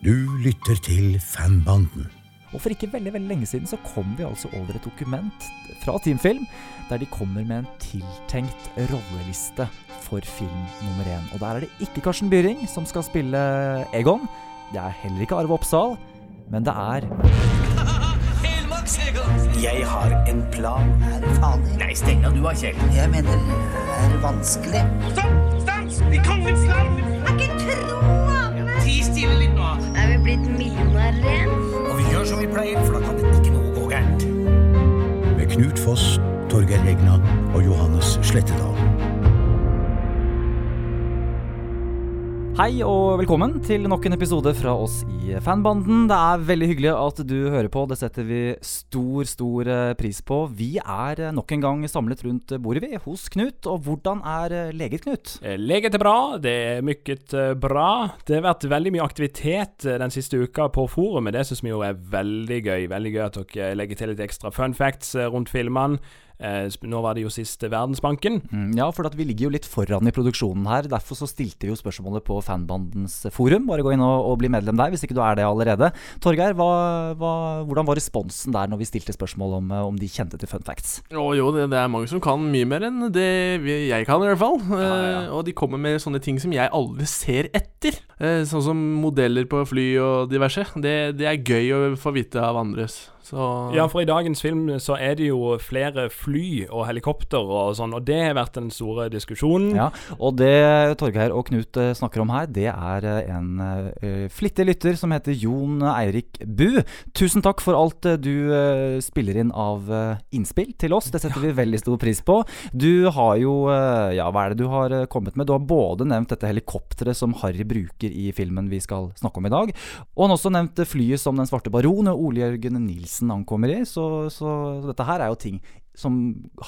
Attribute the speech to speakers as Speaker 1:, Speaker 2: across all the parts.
Speaker 1: Du lytter til Fanbanden.
Speaker 2: Og for ikke veldig veldig lenge siden så kom vi altså over et dokument fra Teamfilm der de kommer med en tiltenkt rolleliste for film nummer én. Og der er det ikke Karsten Byring som skal spille Egon. Det er heller ikke Arve Oppsal, men det er
Speaker 3: Jeg har en plan.
Speaker 4: Er det farlig?
Speaker 3: Nei, steng av du har Kjell.
Speaker 4: Jeg mener, det er vanskelig?
Speaker 5: Stopp! Stans! I kongens land!
Speaker 6: Jeg kan ikke tro det!
Speaker 5: Ti stille.
Speaker 6: Er vi blitt millionærer igjen?
Speaker 3: Og vi gjør som vi pleier, for da kan det ikke noe gå gærent.
Speaker 1: Med Knut Foss, Torgeir Regna og Johannes Slettedal.
Speaker 2: Hei og velkommen til nok en episode fra oss i Fanbanden. Det er veldig hyggelig at du hører på. Det setter vi stor, stor eh, pris på. Vi er eh, nok en gang samlet rundt bordet, vi, hos Knut. Og hvordan er eh, leget, Knut?
Speaker 7: Leget er bra, det er mykket bra. Det har vært veldig mye aktivitet den siste uka på forumet. Det syns vi jo er veldig gøy. Veldig gøy at dere legger til litt ekstra fun facts rundt filmene. Eh, Nå var det jo sist Verdensbanken.
Speaker 2: Mm, Ja, for at vi ligger jo litt foran i produksjonen her. Derfor så stilte vi jo spørsmålet på Fanbandens forum. Bare gå inn og, og bli medlem der, hvis ikke du er det allerede. Torgeir, hva, hva, hvordan var responsen der når vi stilte spørsmål om, eh, om de kjente til fun facts?
Speaker 8: Å jo, det, det er mange som kan mye mer enn det jeg kan, i hvert fall.
Speaker 7: ja.
Speaker 8: Eh, og de kommer med sånne ting som jeg aldri ser etter. Eh, sånn som modeller på fly og diverse. Det, det er gøy å få vite av andres. Så
Speaker 7: Ja, for i dagens film så er det jo flere fly og helikopter og sånn, og det har vært den store diskusjonen.
Speaker 2: Ja, og det Torgeir og Knut eh, snakker om her, det er eh, en eh, flittig lytter som heter Jon Eirik Bu. Tusen takk for alt du spiller inn av innspill til oss. Det setter vi veldig stor pris på. Du har jo Ja, hva er det du har kommet med? Du har både nevnt dette helikopteret som Harry bruker i filmen vi skal snakke om i dag, og han har også nevnt flyet som Den svarte baron og Ole Jørgen Nilsen ankommer i. Så, så dette her er jo ting som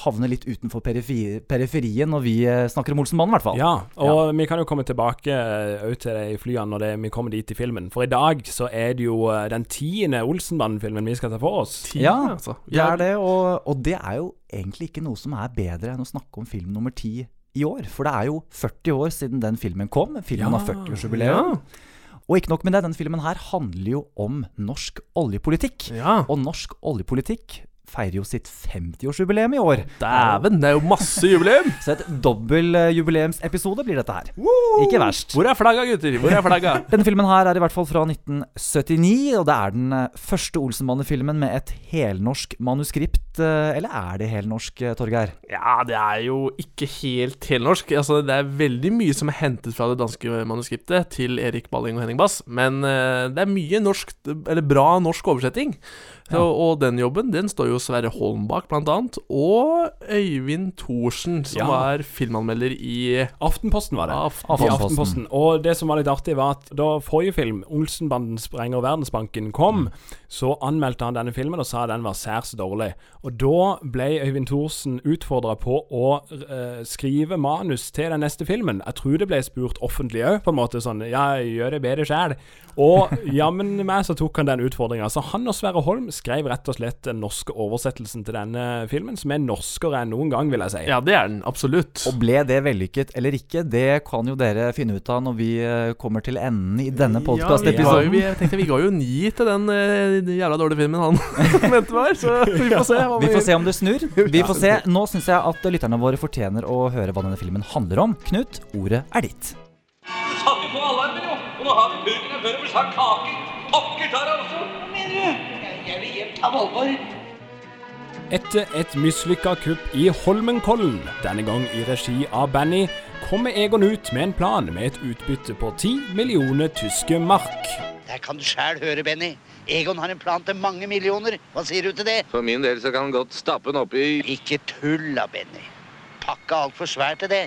Speaker 2: havner litt utenfor periferi, periferien når vi eh, snakker om Olsenbanen, i hvert fall.
Speaker 7: Ja, og vi kan jo komme tilbake òg ut til de flyene når det, vi kommer dit i filmen. For i dag så er det jo eh, den tiende Olsenbanen-filmen vi skal ta for oss.
Speaker 8: ti,
Speaker 2: Ja,
Speaker 8: altså.
Speaker 2: det er det, og, og det er jo egentlig ikke noe som er bedre enn å snakke om film nummer ti i år. For det er jo 40 år siden den filmen kom. Filmen har 40-årsjubileum. Og ikke nok med det, den filmen her handler jo om norsk oljepolitikk.
Speaker 8: Ja.
Speaker 2: Og norsk oljepolitikk feirer jo sitt 50-årsjubileum i år.
Speaker 8: Dæven, det er jo masse jubileum!
Speaker 2: Så et dobbel eh, jubileumsepisode blir dette her. Ikke verst.
Speaker 8: Hvor er flagga, gutter? Hvor er flagga?
Speaker 2: Denne filmen her er i hvert fall fra 1979, og det er den eh, første Olsenbande-filmen med et helnorsk manuskript. eh, Eller er det helnorsk, eh, Torgeir?
Speaker 8: Ja, det er jo ikke helt helnorsk. Altså, det er veldig mye som er hentet fra det danske manuskriptet til Erik Balling og Henning Bass, men det er mye norsk, eller bra norsk oversetting. Så, Og den jobben, den står jo Sverre Holm bak, blant annet, og Øyvind Thorsen, som var filmanmelder i
Speaker 7: Aftenposten var det.
Speaker 8: Aftenposten.
Speaker 7: I Aftenposten. Og det som var litt artig, var at da forrige film, 'Olsenbanden sprenger Verdensbanken', kom, så anmeldte han denne filmen og sa den var særs dårlig. Og da ble Øyvind Thorsen utfordra på å uh, skrive manus til den neste filmen. Jeg tror det ble spurt offentlig òg, på en måte sånn Ja, gjør det bedre sjæl. Og jammen meg så tok han den utfordringa. Så han og Sverre Holm skrev rett og slett den norske oversettelsen til denne filmen, som er norskere enn noen gang, vil jeg si.
Speaker 8: Ja, det er den. Absolutt.
Speaker 2: Og ble det vellykket eller ikke, det kan jo dere finne ut av når vi eh, kommer til enden i denne
Speaker 8: Ja, vi, vi, jeg tenkte vi ga jo ni til den eh, jævla dårlige filmen han mente var, så vi får se. hva
Speaker 2: Vi får se om det snur. Vi får se. Nå syns jeg at lytterne våre fortjener å høre hva denne filmen handler om. Knut, ordet er ditt.
Speaker 5: Satte på alarmen, jo. Og nå har vi burgerne før vi sagt kake. Pokker tar det også. Hva mener du? Ta Valborg.
Speaker 7: Etter et mislykka kupp i Holmenkollen, denne gang i regi av Banny, kommer Egon ut med en plan med et utbytte på 10 millioner tyske mark.
Speaker 4: Der kan du sjæl høre, Benny. Egon har en plan til mange millioner. Hva sier du til det?
Speaker 9: For min del så kan han godt stappe den oppi
Speaker 4: Ikke tull da, Benny. Pakka altfor svær til det.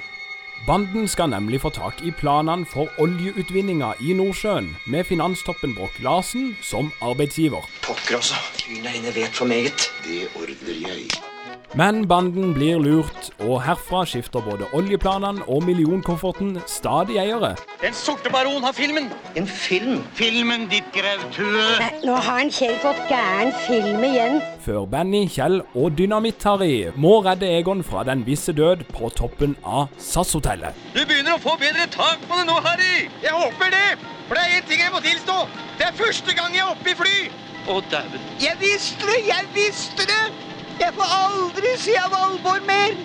Speaker 7: Banden skal nemlig få tak i planene for oljeutvinninga i Nordsjøen, med finanstoppen Broch Larsen som arbeidsgiver.
Speaker 3: Pokker altså, kyrne inne vet for meget.
Speaker 9: Det ordner jeg.
Speaker 7: Men banden blir lurt, og herfra skifter både oljeplanene og millionkofferten stadig eiere.
Speaker 5: Den sorte baron har filmen.
Speaker 4: En film?
Speaker 5: Filmen, ditt grautue.
Speaker 6: Nå har han Kjell fått gæren film igjen.
Speaker 7: Før Benny, Kjell og Dynamitt-Harry må redde Egon fra den visse død på toppen av SAS-hotellet.
Speaker 5: Du begynner å få bedre tak på det nå, Harry. Jeg håper det. For det er
Speaker 3: én ting jeg må tilstå. Det er første gang jeg er oppe i fly.
Speaker 5: Å, dæven.
Speaker 3: Jeg visste det! Jeg visste det! Jeg får aldri si av Valborg mer.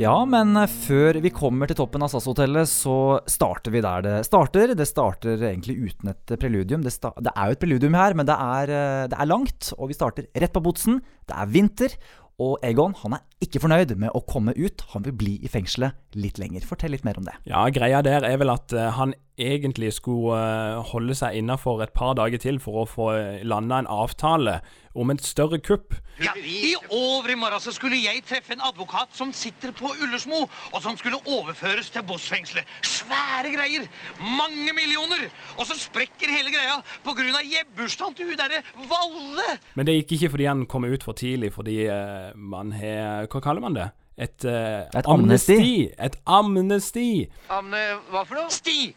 Speaker 2: Ja, men eh, før vi kommer til toppen av SAS-hotellet, så starter vi der det starter. Det starter egentlig uten et preludium. Det, sta det er jo et preludium her, men det er, eh, det er langt. Og vi starter rett på botsen. Det er vinter. Og Egon han er ikke fornøyd med å komme ut. Han vil bli i fengselet litt lenger. Fortell litt mer om det.
Speaker 7: Ja, greia der er vel at eh, han egentlig skulle eh, holde seg innafor et par dager til for å få uh, landa en avtale om et større kupp.
Speaker 5: Ja, I overmorgen så skulle jeg treffe en advokat som sitter på Ullersmo, og som skulle overføres til Boss-fengselet. Svære greier! Mange millioner! Og så sprekker hele greia av jebbursdagen til hun derre Valle!
Speaker 7: Men det gikk ikke fordi han kom ut for tidlig, fordi eh, man har Hva kaller man det? Et, uh,
Speaker 2: Et amnesti.
Speaker 7: Et amnesti.
Speaker 5: Amne, hva for noe? Sti!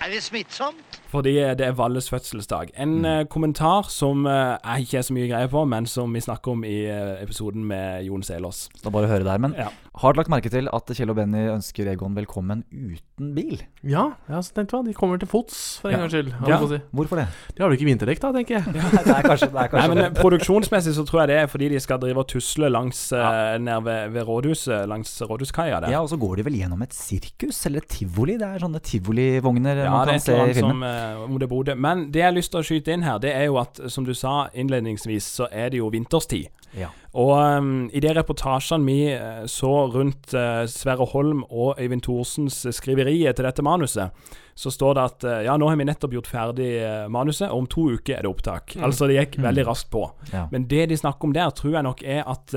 Speaker 5: Er det smittsomt?
Speaker 7: Fordi eh, det er Valles fødselsdag. En eh, kommentar som uh, jeg ikke er så mye greie på, men som vi snakker om i uh, episoden med Jon Selås.
Speaker 2: Da bare høre der. Men
Speaker 7: Ja.
Speaker 2: Har du lagt merke til at Kjell og Benny ønsker Egon velkommen uten bil?
Speaker 8: Ja, ja så tenkte jeg, de kommer til fots, for en
Speaker 2: Ja.
Speaker 8: gangs skyld.
Speaker 7: Ja.
Speaker 8: Si.
Speaker 2: Hvorfor det?
Speaker 8: De har vel ikke vinterdekk, da, tenker jeg.
Speaker 2: det er kanskje, det er
Speaker 7: Nei, men
Speaker 2: det.
Speaker 7: eh, Produksjonsmessig så tror jeg det er fordi de skal drive og tusle langs ja. ned ved, ved rådhuset, langs rådhuskaia der.
Speaker 2: Ja, og så går de vel gjennom et sirkus, eller tivoli. Det er sånne tivolivogner
Speaker 7: Ja,
Speaker 2: man kan se i filmen.
Speaker 7: som eh, det Bodø. Men det jeg har lyst til å skyte inn her, det er jo at som du sa innledningsvis, så er det jo vinterstid.
Speaker 2: Ja.
Speaker 7: Og um, i de reportasjene vi eh, så rundt uh, Sverre Holm og Øyvind Thorsens skriveri til dette manuset, så står det at uh, ja, nå har vi nettopp gjort ferdig manuset, og om to uker er det opptak. Altså det gikk veldig raskt på.
Speaker 2: Ja.
Speaker 7: Men det de snakker om der, tror jeg nok er at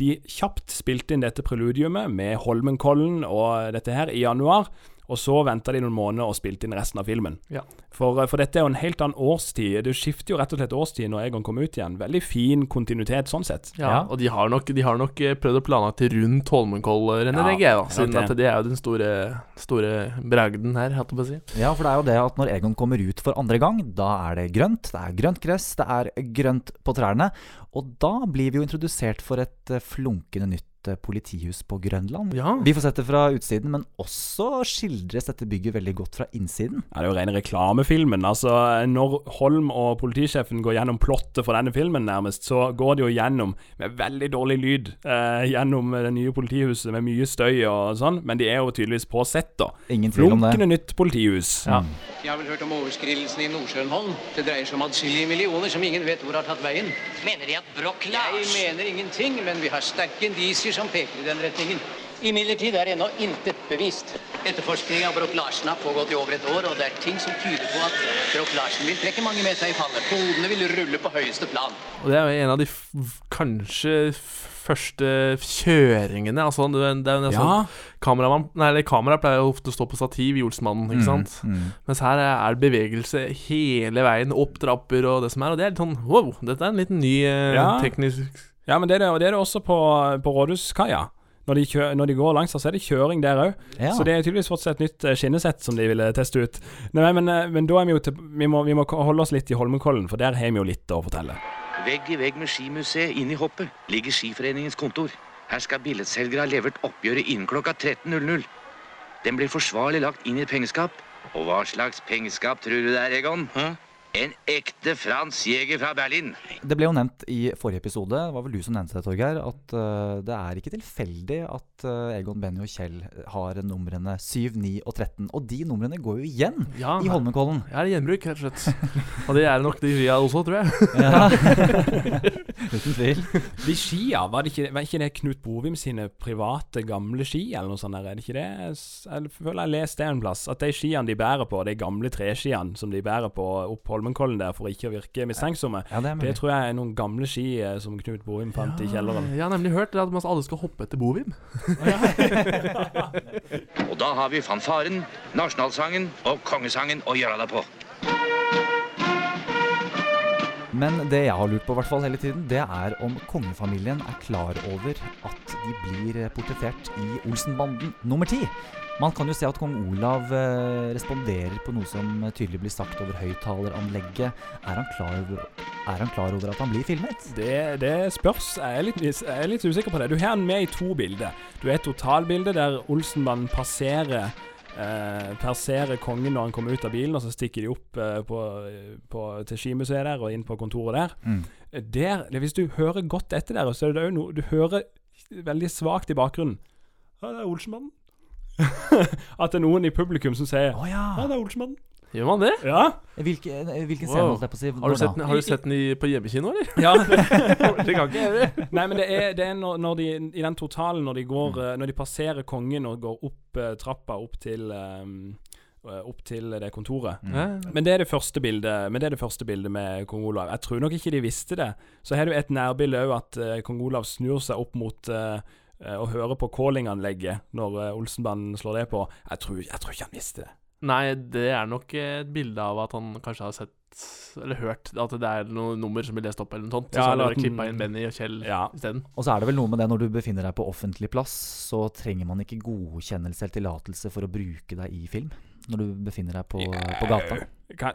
Speaker 7: de kjapt spilte inn dette preludiumet med Holmenkollen og dette her i januar. Og så venta de noen måneder og spilte inn resten av filmen.
Speaker 8: Ja.
Speaker 7: For, for dette er jo en helt annen årstid. Du skifter jo rett og slett årstid når Egon kommer ut igjen. Veldig fin kontinuitet sånn sett.
Speaker 8: Ja,
Speaker 2: Ja.
Speaker 8: Og de har nok, de har nok eh, prøvd å planlegge til rundt Holmenkollrennet,
Speaker 7: Ja,
Speaker 8: tenker jeg. da Siden at
Speaker 7: det.
Speaker 8: det er jo den store, store bragden her, hatt jeg på å si.
Speaker 2: Ja, for det er jo det at når Egon kommer ut for andre gang, da er det grønt. Det er grønt gress, det er grønt på trærne. Og da blir vi jo introdusert for et eh, flunkende nytt eh, politihus på Grønland.
Speaker 8: Ja.
Speaker 2: Vi får sett det fra utsiden, men også skildres dette bygget veldig godt fra innsiden.
Speaker 7: Ja, det er jo rene reklamefilmen. Altså, når Holm og politisjefen går gjennom plottet for denne filmen, nærmest, så går de jo gjennom med veldig dårlig lyd eh, gjennom det nye politihuset med mye støy og sånn, men de er jo tydeligvis på sett, da.
Speaker 2: Ingen tvil om det.
Speaker 7: Flunkende nytt politihus.
Speaker 2: Ja.
Speaker 10: Jeg har vel hørt om overskridelsen i Nordsjøen-Holm. Det dreier seg om adskillige millioner som ingen vet hvor har tatt veien.
Speaker 5: Mener de at Broch
Speaker 10: Jeg mener ingenting, men vi har sterke indisier som peker i den retningen. Imidlertid er ennå intet bevist. Etterforskningen av Broch Larsen har pågått i over et år, og det er ting som tyder på at Broch Larsen vil trekke mange med seg i fallet. Hodene vil rulle på høyeste plan.
Speaker 8: Og det er jo en av de f kanskje første kjøringene. Altså, det er jo nesten
Speaker 7: Ja.
Speaker 8: kameramann Nei, eller kamera pleier jo ofte å stå på stativ i Olsmannen, ikke sant?
Speaker 2: mm.
Speaker 8: Mens her er er det bevegelse hele veien, opp trapper og det som er. Og det er litt sånn wow, dette er en liten ny eh,
Speaker 7: Ja.
Speaker 8: teknisk
Speaker 7: Ja, men det er det, og det er det også på, på Rådhuskaia. Når de, kjø, når de går langs her, så er det kjøring der òg.
Speaker 2: Ja.
Speaker 7: Så det er tydeligvis fortsatt et nytt eh, skinnesett som de ville teste ut. Nei, men, eh, men da er vi jo til, vi, må, vi må holde oss litt i Holmenkollen, for der har vi jo litt å fortelle.
Speaker 11: Vegg i vegg med skimuseet inne i hoppet ligger Skiforeningens kontor. Her skal billettselgere ha levert oppgjøret innen klokka 13.00. Den blir forsvarlig lagt inn i et pengeskap. Og hva slags pengeskap tror du det er, Egon? En ekte Frans Jæger fra Berlin.
Speaker 2: Det ble jo nevnt i forrige episode, det var vel du som nevnte det, Torgeir, at uh, det er ikke tilfeldig at uh, Egon, Benny og Kjell har numrene 7, 9 og 13. Og de numrene går jo igjen
Speaker 8: Ja,
Speaker 2: i Holmenkollen.
Speaker 8: Ja, det er gjenbruk, rett og slett. Og det er nok de skia også, tror jeg.
Speaker 2: Ja. Uten tvil.
Speaker 7: De skia, var, det ikke, var ikke det Knut Bovim sine private gamle ski, eller noe sånt? der? Er det ikke det? Jeg føler jeg har lest det en plass. At de skiene de bærer på, de gamle treskiene som de bærer på opp Holmenkollen der for ikke å virke mistenksomme,
Speaker 2: Ja, det
Speaker 7: det tror jeg er noen gamle ski eh, som Knut Bovim fant i kjelleren.
Speaker 8: Jeg har nemlig hørt at man alle skal hoppe etter Bovim.
Speaker 11: Og da har vi fanfaren, nasjonalsangen og kongesangen å gjøre det på.
Speaker 2: Men det jeg har lurt på hvert fall hele tiden, det er om kongefamilien er klar over at de blir eh, portrettert i Olsenbanden nummer ti. Man kan jo se at kong Olav eh, responderer på noe som tydelig blir sagt over høyttaleranlegget. Er, er han klar over at han blir filmet?
Speaker 7: Det, det spørs. Jeg er, litt, jeg er litt usikker på det. Du har han med i to bilder. Du har et totalbilde der Olsenmannen passerer eh, passerer kongen når han kommer ut av bilen, og så stikker de opp eh, på, på, til Skimuseet der og inn på kontoret der.
Speaker 2: Mm.
Speaker 7: Der, Hvis du hører godt etter der, så er det òg noe Du hører veldig svakt i bakgrunnen. Ja, det er Olsenbanden. At det er noen i publikum som sier
Speaker 2: Å ja.
Speaker 7: Ja, det er Olsenbanden.
Speaker 8: Gjør man det?
Speaker 7: Ja.
Speaker 2: Hvilken, eh, hvilken scene,
Speaker 8: Wow.
Speaker 2: holdt jeg på å si?
Speaker 8: Har du sett, den- har du sett den i, på hjemmekino, eller?
Speaker 7: ja.
Speaker 8: det kan ikke jeg.
Speaker 7: Nei, men det er, det er når, når de I den totalen, når de går
Speaker 2: Mm.
Speaker 7: eh, Når de passerer kongen og går opp eh, trappa opp til eh, Opp til det kontoret.
Speaker 2: Mm.
Speaker 7: Men det er det første bildet Men det er det første bildet med kong Olav. Jeg tror nok ikke de visste det. Så har du et nærbilde òg at eh, kong Olav snur seg opp mot eh, og hører på callinganlegget når eh, Olsenbanden slår det på. Jeg tror, jeg tror ikke han visste det.
Speaker 8: Nei, det er nok et bilde av at han kanskje har sett Eller hørt at det er noe nummer som blir lest opp, eller noe sånt.
Speaker 7: Ja,
Speaker 8: eller så har de klippa inn Benny og Kjell
Speaker 7: Ja.
Speaker 8: isteden.
Speaker 2: Og så er det vel noe med det når du befinner deg på offentlig plass, så trenger man ikke godkjennelse eller tillatelse for å bruke deg i film. Når du befinner deg på, på gata.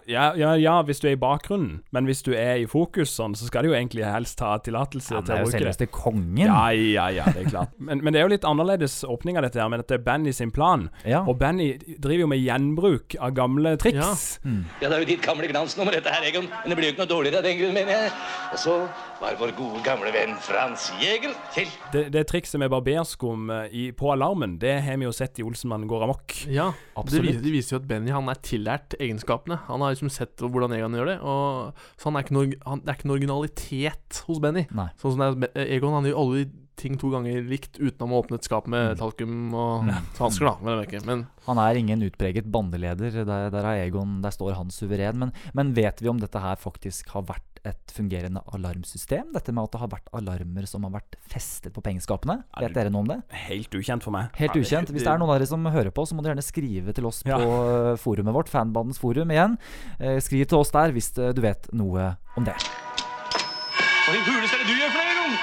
Speaker 7: Ja, ja, ja, hvis du er i bakgrunnen. Men hvis du er i fokus sånn, så skal du jo egentlig helst ha tillatelse
Speaker 2: Ja, men det
Speaker 7: Han
Speaker 2: er jo selveste kongen.
Speaker 7: Ja, ja, ja, det er klart. Men, men det er jo litt annerledes åpning av dette her, med at det er Benny sin plan.
Speaker 2: Ja.
Speaker 7: Og Benny driver jo med gjenbruk av gamle triks.
Speaker 2: Mm.
Speaker 10: Ja, det er jo ditt gamle glansnummer, dette her, Egon. Men det blir jo ikke noe dårligere av den grunn, mener jeg. Og så var vår gode gamle venn Frans Jæger. til.
Speaker 7: Det, det trikset med barberskum eh, i, på alarmen, det har vi jo sett i Olsenmannen går amok.
Speaker 8: Ja, det viser, det viser jo at Benny han er tillært egenskapene. Han har liksom sett hvordan Egon gjør det. Og, så han er ikke noe, han, det er ikke noe originalitet hos Benny.
Speaker 2: Nei.
Speaker 8: Sånn som det er, Egon han gjør alle ting to ganger likt utenom å åpne et skap med talkum og hansker, da. Men, ikke. men
Speaker 2: Han er ingen utpreget bandeleder. Der, der, er Egon, der står han suveren. Men, men vet vi om dette her faktisk har vært et fungerende alarmsystem? Dette med at det har vært alarmer som har vært festet på pengeskapene? Vet dere noe om det?
Speaker 7: Helt ukjent for meg.
Speaker 2: Helt ukjent. Hvis det er noen av dere som hører på, så må dere gjerne skrive til oss
Speaker 7: Ja.
Speaker 2: på eh, forumet vårt, Fanbandens forum igjen. Eh, Skriv til oss der hvis eh, du vet noe om det.
Speaker 5: Hva i huleste er det du gjør for noe, Egon?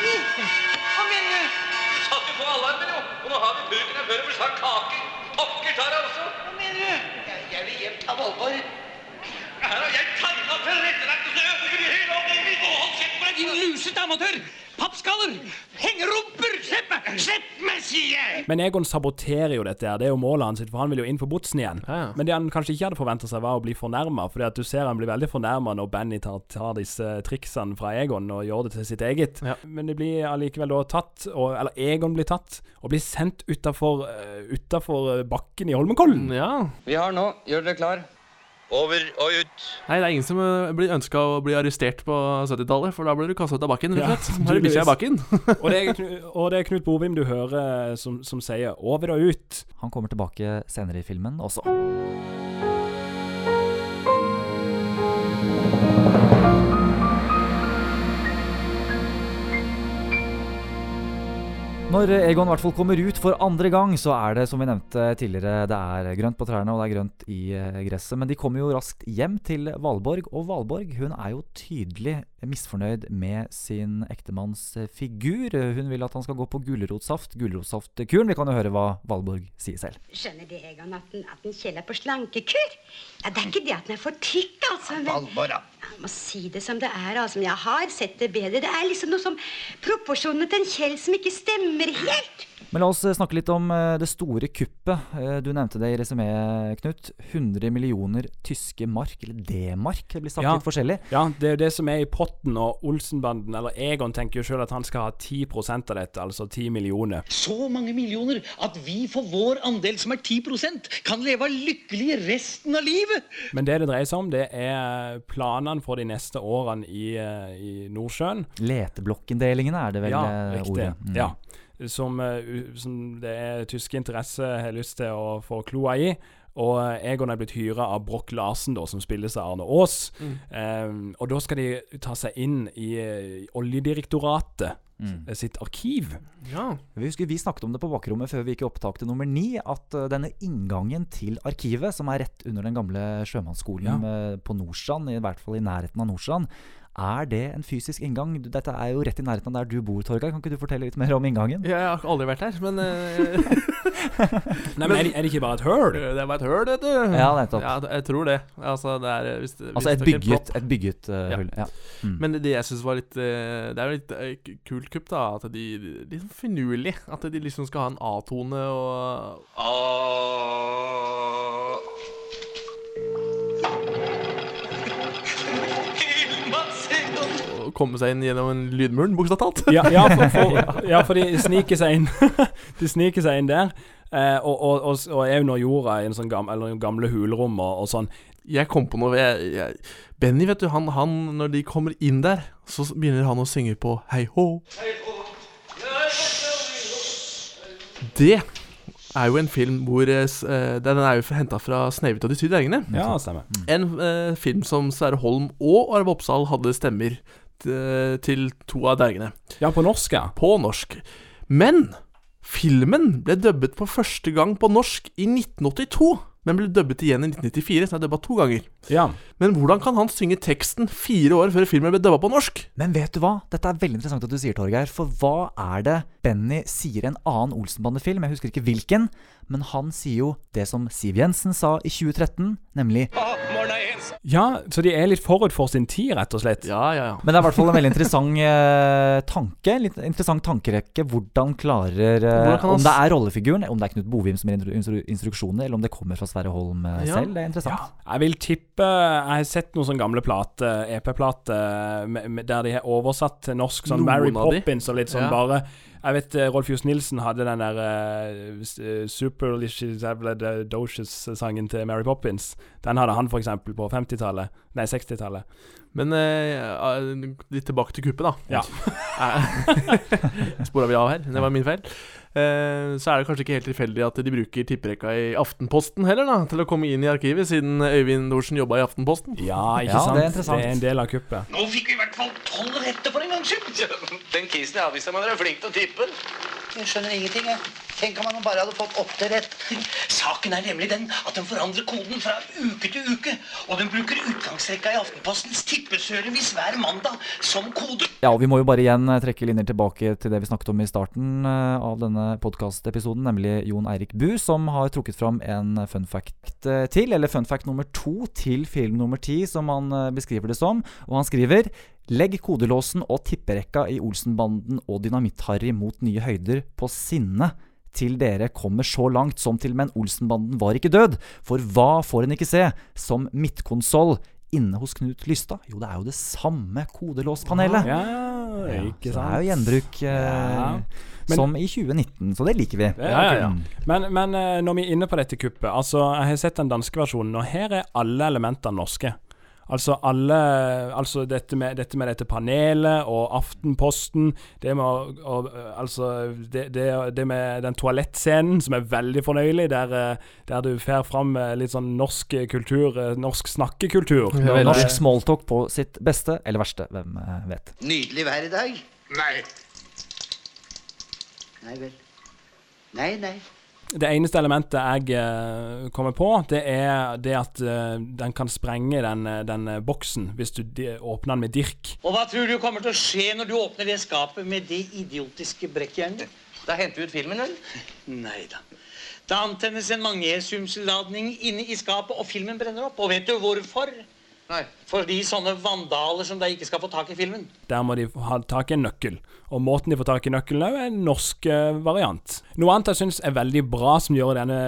Speaker 5: Hva mener du? Satte på alarmen, jo. Og nå har vi purken her før det blir sagt kake. Pokker tar jeg også. Hva mener du?
Speaker 4: Jeg, jeg vil hjem til Valborg.
Speaker 5: Her har jeg tegna tilrettelagt, og lusete amatør! Pappskaller! Hengerumper! Slipp meg! Slipp meg, sier jeg!
Speaker 7: Men Egon saboterer jo dette, her. det er jo målet hans, for han vil jo inn på botsen igjen.
Speaker 8: Ja, ja.
Speaker 7: Men det han kanskje ikke hadde forventa seg, var å bli fornærma. For du ser han blir veldig fornærma når Benny tar, tar disse triksene fra Egon og gjør det til sitt eget.
Speaker 8: Ja.
Speaker 7: Men det blir allikevel da tatt, og, eller Egon blir tatt, og blir sendt utafor uh, bakken i Holmenkollen.
Speaker 8: ja.
Speaker 10: Vi har nå. Gjør dere klar?
Speaker 5: Over og ut.
Speaker 8: Nei, det er ingen som eh, blir ønska å bli arrestert på 70-tallet, for da blir du kasta ut av bakken,
Speaker 7: Ja,
Speaker 8: slett. Du bikkja i bakken?
Speaker 7: og, det er, Knut, og det er Knut Bovim du hører eh, som, som sier 'over og ut'.
Speaker 2: Han kommer tilbake senere i filmen også. Når Egon i hvert fall kommer ut for andre gang, så er det som vi nevnte tidligere, det er grønt på trærne og det er grønt i eh, gresset. Men de kommer jo raskt hjem til Valborg, og Valborg hun er jo tydelig misfornøyd med sin ektemanns eh, figur. Hun vil at han skal gå på gulrotsaft, gulrotsaftkuren. Vi kan jo høre hva Valborg sier selv.
Speaker 6: Skjønner det, Egon, at den, at den Kjell er på slankekur? Ja, det er ikke det at den er for tykk, altså. Men
Speaker 4: Valborg.
Speaker 6: Jeg må si det som det er, altså. Men jeg har sett det bedre. Det er liksom noe som proporsjonene til en Kjell som ikke stemmer helt.
Speaker 2: Men la oss eh, snakke litt om eh, det store kuppet. Eh, Du nevnte det i resumeet, Knut. 100 millioner tyske mark, eller D-mark, det blir sagt
Speaker 7: Ja.
Speaker 2: litt forskjellig.
Speaker 7: Ja, det er jo det som er i potten, og Olsenbanden, eller Egon, tenker jo sjøl at han skal ha 10% av dette, altså 10 millioner.
Speaker 5: Så mange millioner at vi for vår andel, som er 10% kan leve lykkelig resten av livet.
Speaker 7: Men det det dreier seg om, det er planene for de neste årene i, i Nordsjøen.
Speaker 2: Leteblokkinndelingene er det vel
Speaker 7: ja, riktig.
Speaker 2: ordet. Mm.
Speaker 7: Ja. Som, eh, som det er tyske interesser har lyst til å få kloa i. Og eh, Egon er blitt hyra av Broch Larsen, da, som spilles av Arne Aas. Eh, og da skal de ta seg inn i eh, Oljedirektoratet
Speaker 2: Mm.
Speaker 7: sitt arkiv.
Speaker 8: Ja.
Speaker 2: Vi husker vi snakket om det på bakrommet før vi gikk i opptak til nummer ni, at denne inngangen til arkivet, som er rett under den gamle sjømannsskolen
Speaker 7: Ja.
Speaker 2: på Nordstrand, i hvert fall i nærheten av Nordstrand, Er det en fysisk inngang? Dette er jo rett i nærheten av der du bor, Torgeir. Kan ikke du fortelle litt mer om inngangen?
Speaker 8: Jeg har aldri vært her, men eh,
Speaker 7: Nei, men er det, er det ikke bare et høl?
Speaker 8: Det er bare et høl, vet du.
Speaker 2: Ja, nettopp.
Speaker 8: Ja, jeg tror det. Altså, det er hvis, hvis
Speaker 2: Altså et bygget, et bygget uh,
Speaker 8: Ja.
Speaker 2: hull. Ja. Mm.
Speaker 8: Men det, jeg syns var litt eh, Det er jo litt uh, kult kupp, da. At de Litt sånn finurlig. At de liksom skal ha en A-tone og Og komme seg inn gjennom en lydmuren, bokstavelig talt.
Speaker 7: Ja, ja, for, for, ja, for de sniker seg inn De sniker seg inn der. Eh, og, og, og, og er under jorda i en sånn gamle, eller gamle hulrom og, og sånn.
Speaker 8: Jeg kom på noe jeg, jeg, Benny, vet du, han, han Når de kommer inn der, så begynner han å synge på Hei hå. Det er jo en film hvor uh, Den er jo henta fra 'Snehvit og de syv dvergene'.
Speaker 7: Ja, stemmer.
Speaker 8: En uh, film som Sverre Holm og Arve Oppsal hadde stemmer til to av dvergene.
Speaker 7: Ja, på norsk, ja.
Speaker 8: På norsk. Men filmen ble dubbet for første gang på norsk i 1982. Men ble dubbet igjen i 1994, så den er dubba to ganger.
Speaker 7: Ja.
Speaker 8: Men hvordan kan han synge teksten fire år før filmen ble dubba på norsk?
Speaker 2: Men vet du hva? Dette er veldig interessant at du sier, Torgeir. For hva er det Benny sier i en annen Olsenbande-film? Jeg husker ikke hvilken. Men han sier jo det som Siv Jensen sa i 2013, nemlig
Speaker 7: Ja, så de er litt forut for sin tid, rett og slett.
Speaker 8: Ja, ja, ja.
Speaker 2: Men det er i hvert fall en veldig interessant eh, tanke. Litt interessant tankerekke. Hvordan klarer eh,
Speaker 8: Hvordan
Speaker 2: Om det er rollefiguren, om det er Knut Bovim som gir instru instru instruksjoner, eller om det kommer fra Sverre Holm eh,
Speaker 8: Ja.
Speaker 2: selv. Det er interessant.
Speaker 7: Jeg vil tippe Jeg har sett noen sånne gamle plater, EP-plater, med- med- der de har oversatt til norsk sånn Mary. Poppins og litt sånn
Speaker 8: Ja.
Speaker 7: bare Jeg vet eh, Rolf Johs Nilsen hadde den der uh, Superlicious-sangen til Mary Poppins. Den hadde han f.eks. på 50-tallet. Nei, 60-tallet.
Speaker 8: Men eh, litt tilbake til kuppet, da.
Speaker 7: Ja.
Speaker 8: Spora vi av her. Det var min feil. Eh, så er det kanskje ikke helt tilfeldig at de bruker tipperekka i Aftenposten heller, da, til å komme inn i arkivet, siden Øyvind Dorsen jobba i Aftenposten.
Speaker 7: Ja, ikke
Speaker 2: Ja,
Speaker 7: sant?
Speaker 2: det er interessant.
Speaker 7: Det er en del av kuppet.
Speaker 5: Nå fikk vi i hvert fall tolv rette for en gangs skyld.
Speaker 9: Den kisen jeg avviste, men dere er flink til å tippe.
Speaker 4: Jeg skjønner ingenting, jeg. Tenk om han bare hadde fått åtte rett.
Speaker 5: Saken er nemlig den at den forandrer koden fra uke til uke. Og den bruker utgangsrekka i Aftenpostens tippeservice hver mandag som kode.
Speaker 2: Ja, og Vi må jo bare igjen eh, trekke linjer tilbake til det vi snakket om i starten eh, av denne podkastepisoden, nemlig Jon Eirik Bu, som har trukket fram en fun fact eh, til, eller fun fact nummer to til film nummer ti, som han beskriver det som. Og han skriver Legg kodelåsen og tipperekka i Olsenbanden og Dynamitt-Harry mot nye høyder på sinne til dere kommer så langt som til Men Olsenbanden var ikke død. For hva får en ikke se som midtkonsoll inne hos Knut Lystad? Jo, det er jo det samme kodelåspanelet.
Speaker 7: Ja,
Speaker 2: Ja,
Speaker 7: ikke
Speaker 2: så? Det er jo gjenbruk eh.
Speaker 7: Men-
Speaker 2: som i 2019, så det liker vi.
Speaker 7: Ja, ja, ja. Men, men eh, når vi er inne på dette kuppet Altså, jeg har sett den danske versjonen, og her er alle elementene norske. Altså alle Altså dette med, dette med dette panelet og Aftenposten Det med og, og, Altså det, det, det med den toalettscenen som er veldig fornøyelig, der, eh, der du får fram eh, litt sånn norsk kultur, eh, norsk snakkekultur.
Speaker 8: Ja, veldig.
Speaker 2: Norsk smalltalk på sitt beste eller verste, hvem vet.
Speaker 4: Nydelig vær i dag.
Speaker 5: Nei.
Speaker 4: Nei vel. Nei, nei.
Speaker 7: Det eneste elementet jeg eh, kommer på, det er det at eh, den kan sprenge den, eh, den boksen hvis du åpner den med dirk.
Speaker 5: Og hva tror du kommer til å skje når du åpner det skapet med det idiotiske brekkjernet?
Speaker 9: Da henter vi ut filmen, eller?
Speaker 5: Nei da. Da antennes en magnesiumsladning inne i skapet, og filmen brenner opp. Og vet du hvorfor?
Speaker 9: Nei.
Speaker 5: Fordi sånne vandaler som de ikke skal få tak i filmen.
Speaker 7: Der må de ha tak i en nøkkel. Og måten de får tak i nøkkelen er en norsk eh, variant. Noe annet jeg syns er veldig bra som gjør denne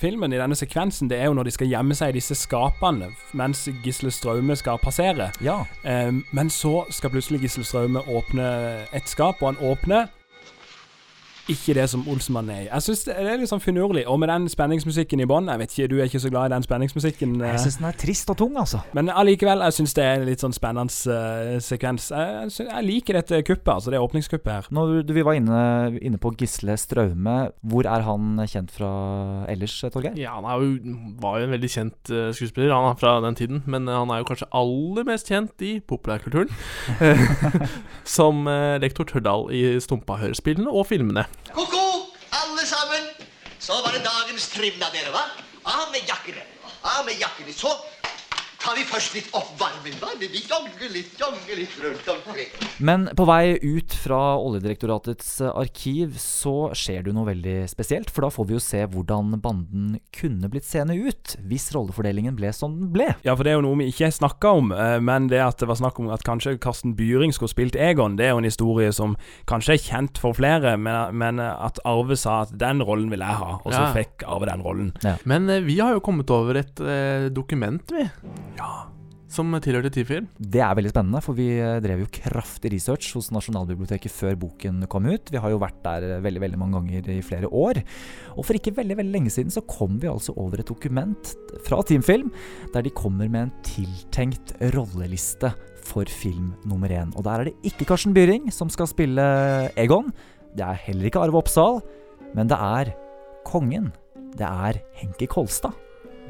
Speaker 7: filmen, i denne sekvensen, det er jo når de skal gjemme seg i disse skapene mens Gisle Straume skal passere.
Speaker 2: Ja.
Speaker 7: Eh, men så skal plutselig Gisle Straume åpne et skap, og han åpner ikke det som Olsenmannen er i. Jeg syns det er litt sånn finurlig. Og med den spenningsmusikken i bånn Jeg vet ikke, du er ikke så glad i den spenningsmusikken? eh.
Speaker 2: Jeg syns den er trist og tung, altså.
Speaker 7: Men allikevel, jeg syns det er en litt sånn spennende uh, sekvens. Jeg, synes, jeg liker dette kuppet, altså det åpningskuppet her.
Speaker 2: Når du, vi var inne, inne på Gisle Straume, hvor er han kjent fra ellers, Torgeir?
Speaker 8: Ja, han er jo, var jo en veldig kjent uh, skuespiller han er fra den tiden, men uh, han er jo kanskje aller mest kjent i populærkulturen. som eh, lektor Tørdal i Stumpa-hørespillene og filmene.
Speaker 3: Ko-ko, alle sammen. Så var det dagens trim da, dere, hva? Av med jakkene. Av med jakkene. Så, tar vi først litt oppvarming, da. Vi jogger litt, jogger litt rundt omkring.
Speaker 2: Men på vei ut fra Oljedirektoratets arkiv så skjer det jo noe veldig spesielt. For da får vi jo se hvordan banden kunne blitt seende ut hvis rollefordelingen ble som den ble.
Speaker 7: Ja, for det er jo noe vi ikke snakka om, eh, men det at det var snakk om at kanskje Karsten Byring skulle spilt Egon, det er jo en historie som kanskje er kjent for flere, men, at Arve sa at den rollen vil jeg ha, og så
Speaker 8: Ja.
Speaker 7: fikk Arve den rollen.
Speaker 8: Men eh, vi har jo kommet over et eh, dokument, vi. Som tilhørte Tifilm.
Speaker 2: Det er veldig spennende, for vi eh, drev jo kraftig research hos Nasjonalbiblioteket før boken kom ut. Vi har jo vært der eh, veldig veldig mange ganger i flere år. Og for ikke veldig veldig lenge siden så kom vi altså over et dokument fra Teamfilm der de kommer med en tiltenkt rolleliste for film nummer én. Og der er det ikke Karsten Byring som skal spille Egon. Det er heller ikke Arve Oppsal, men det er kongen. Det er Henki Kolstad.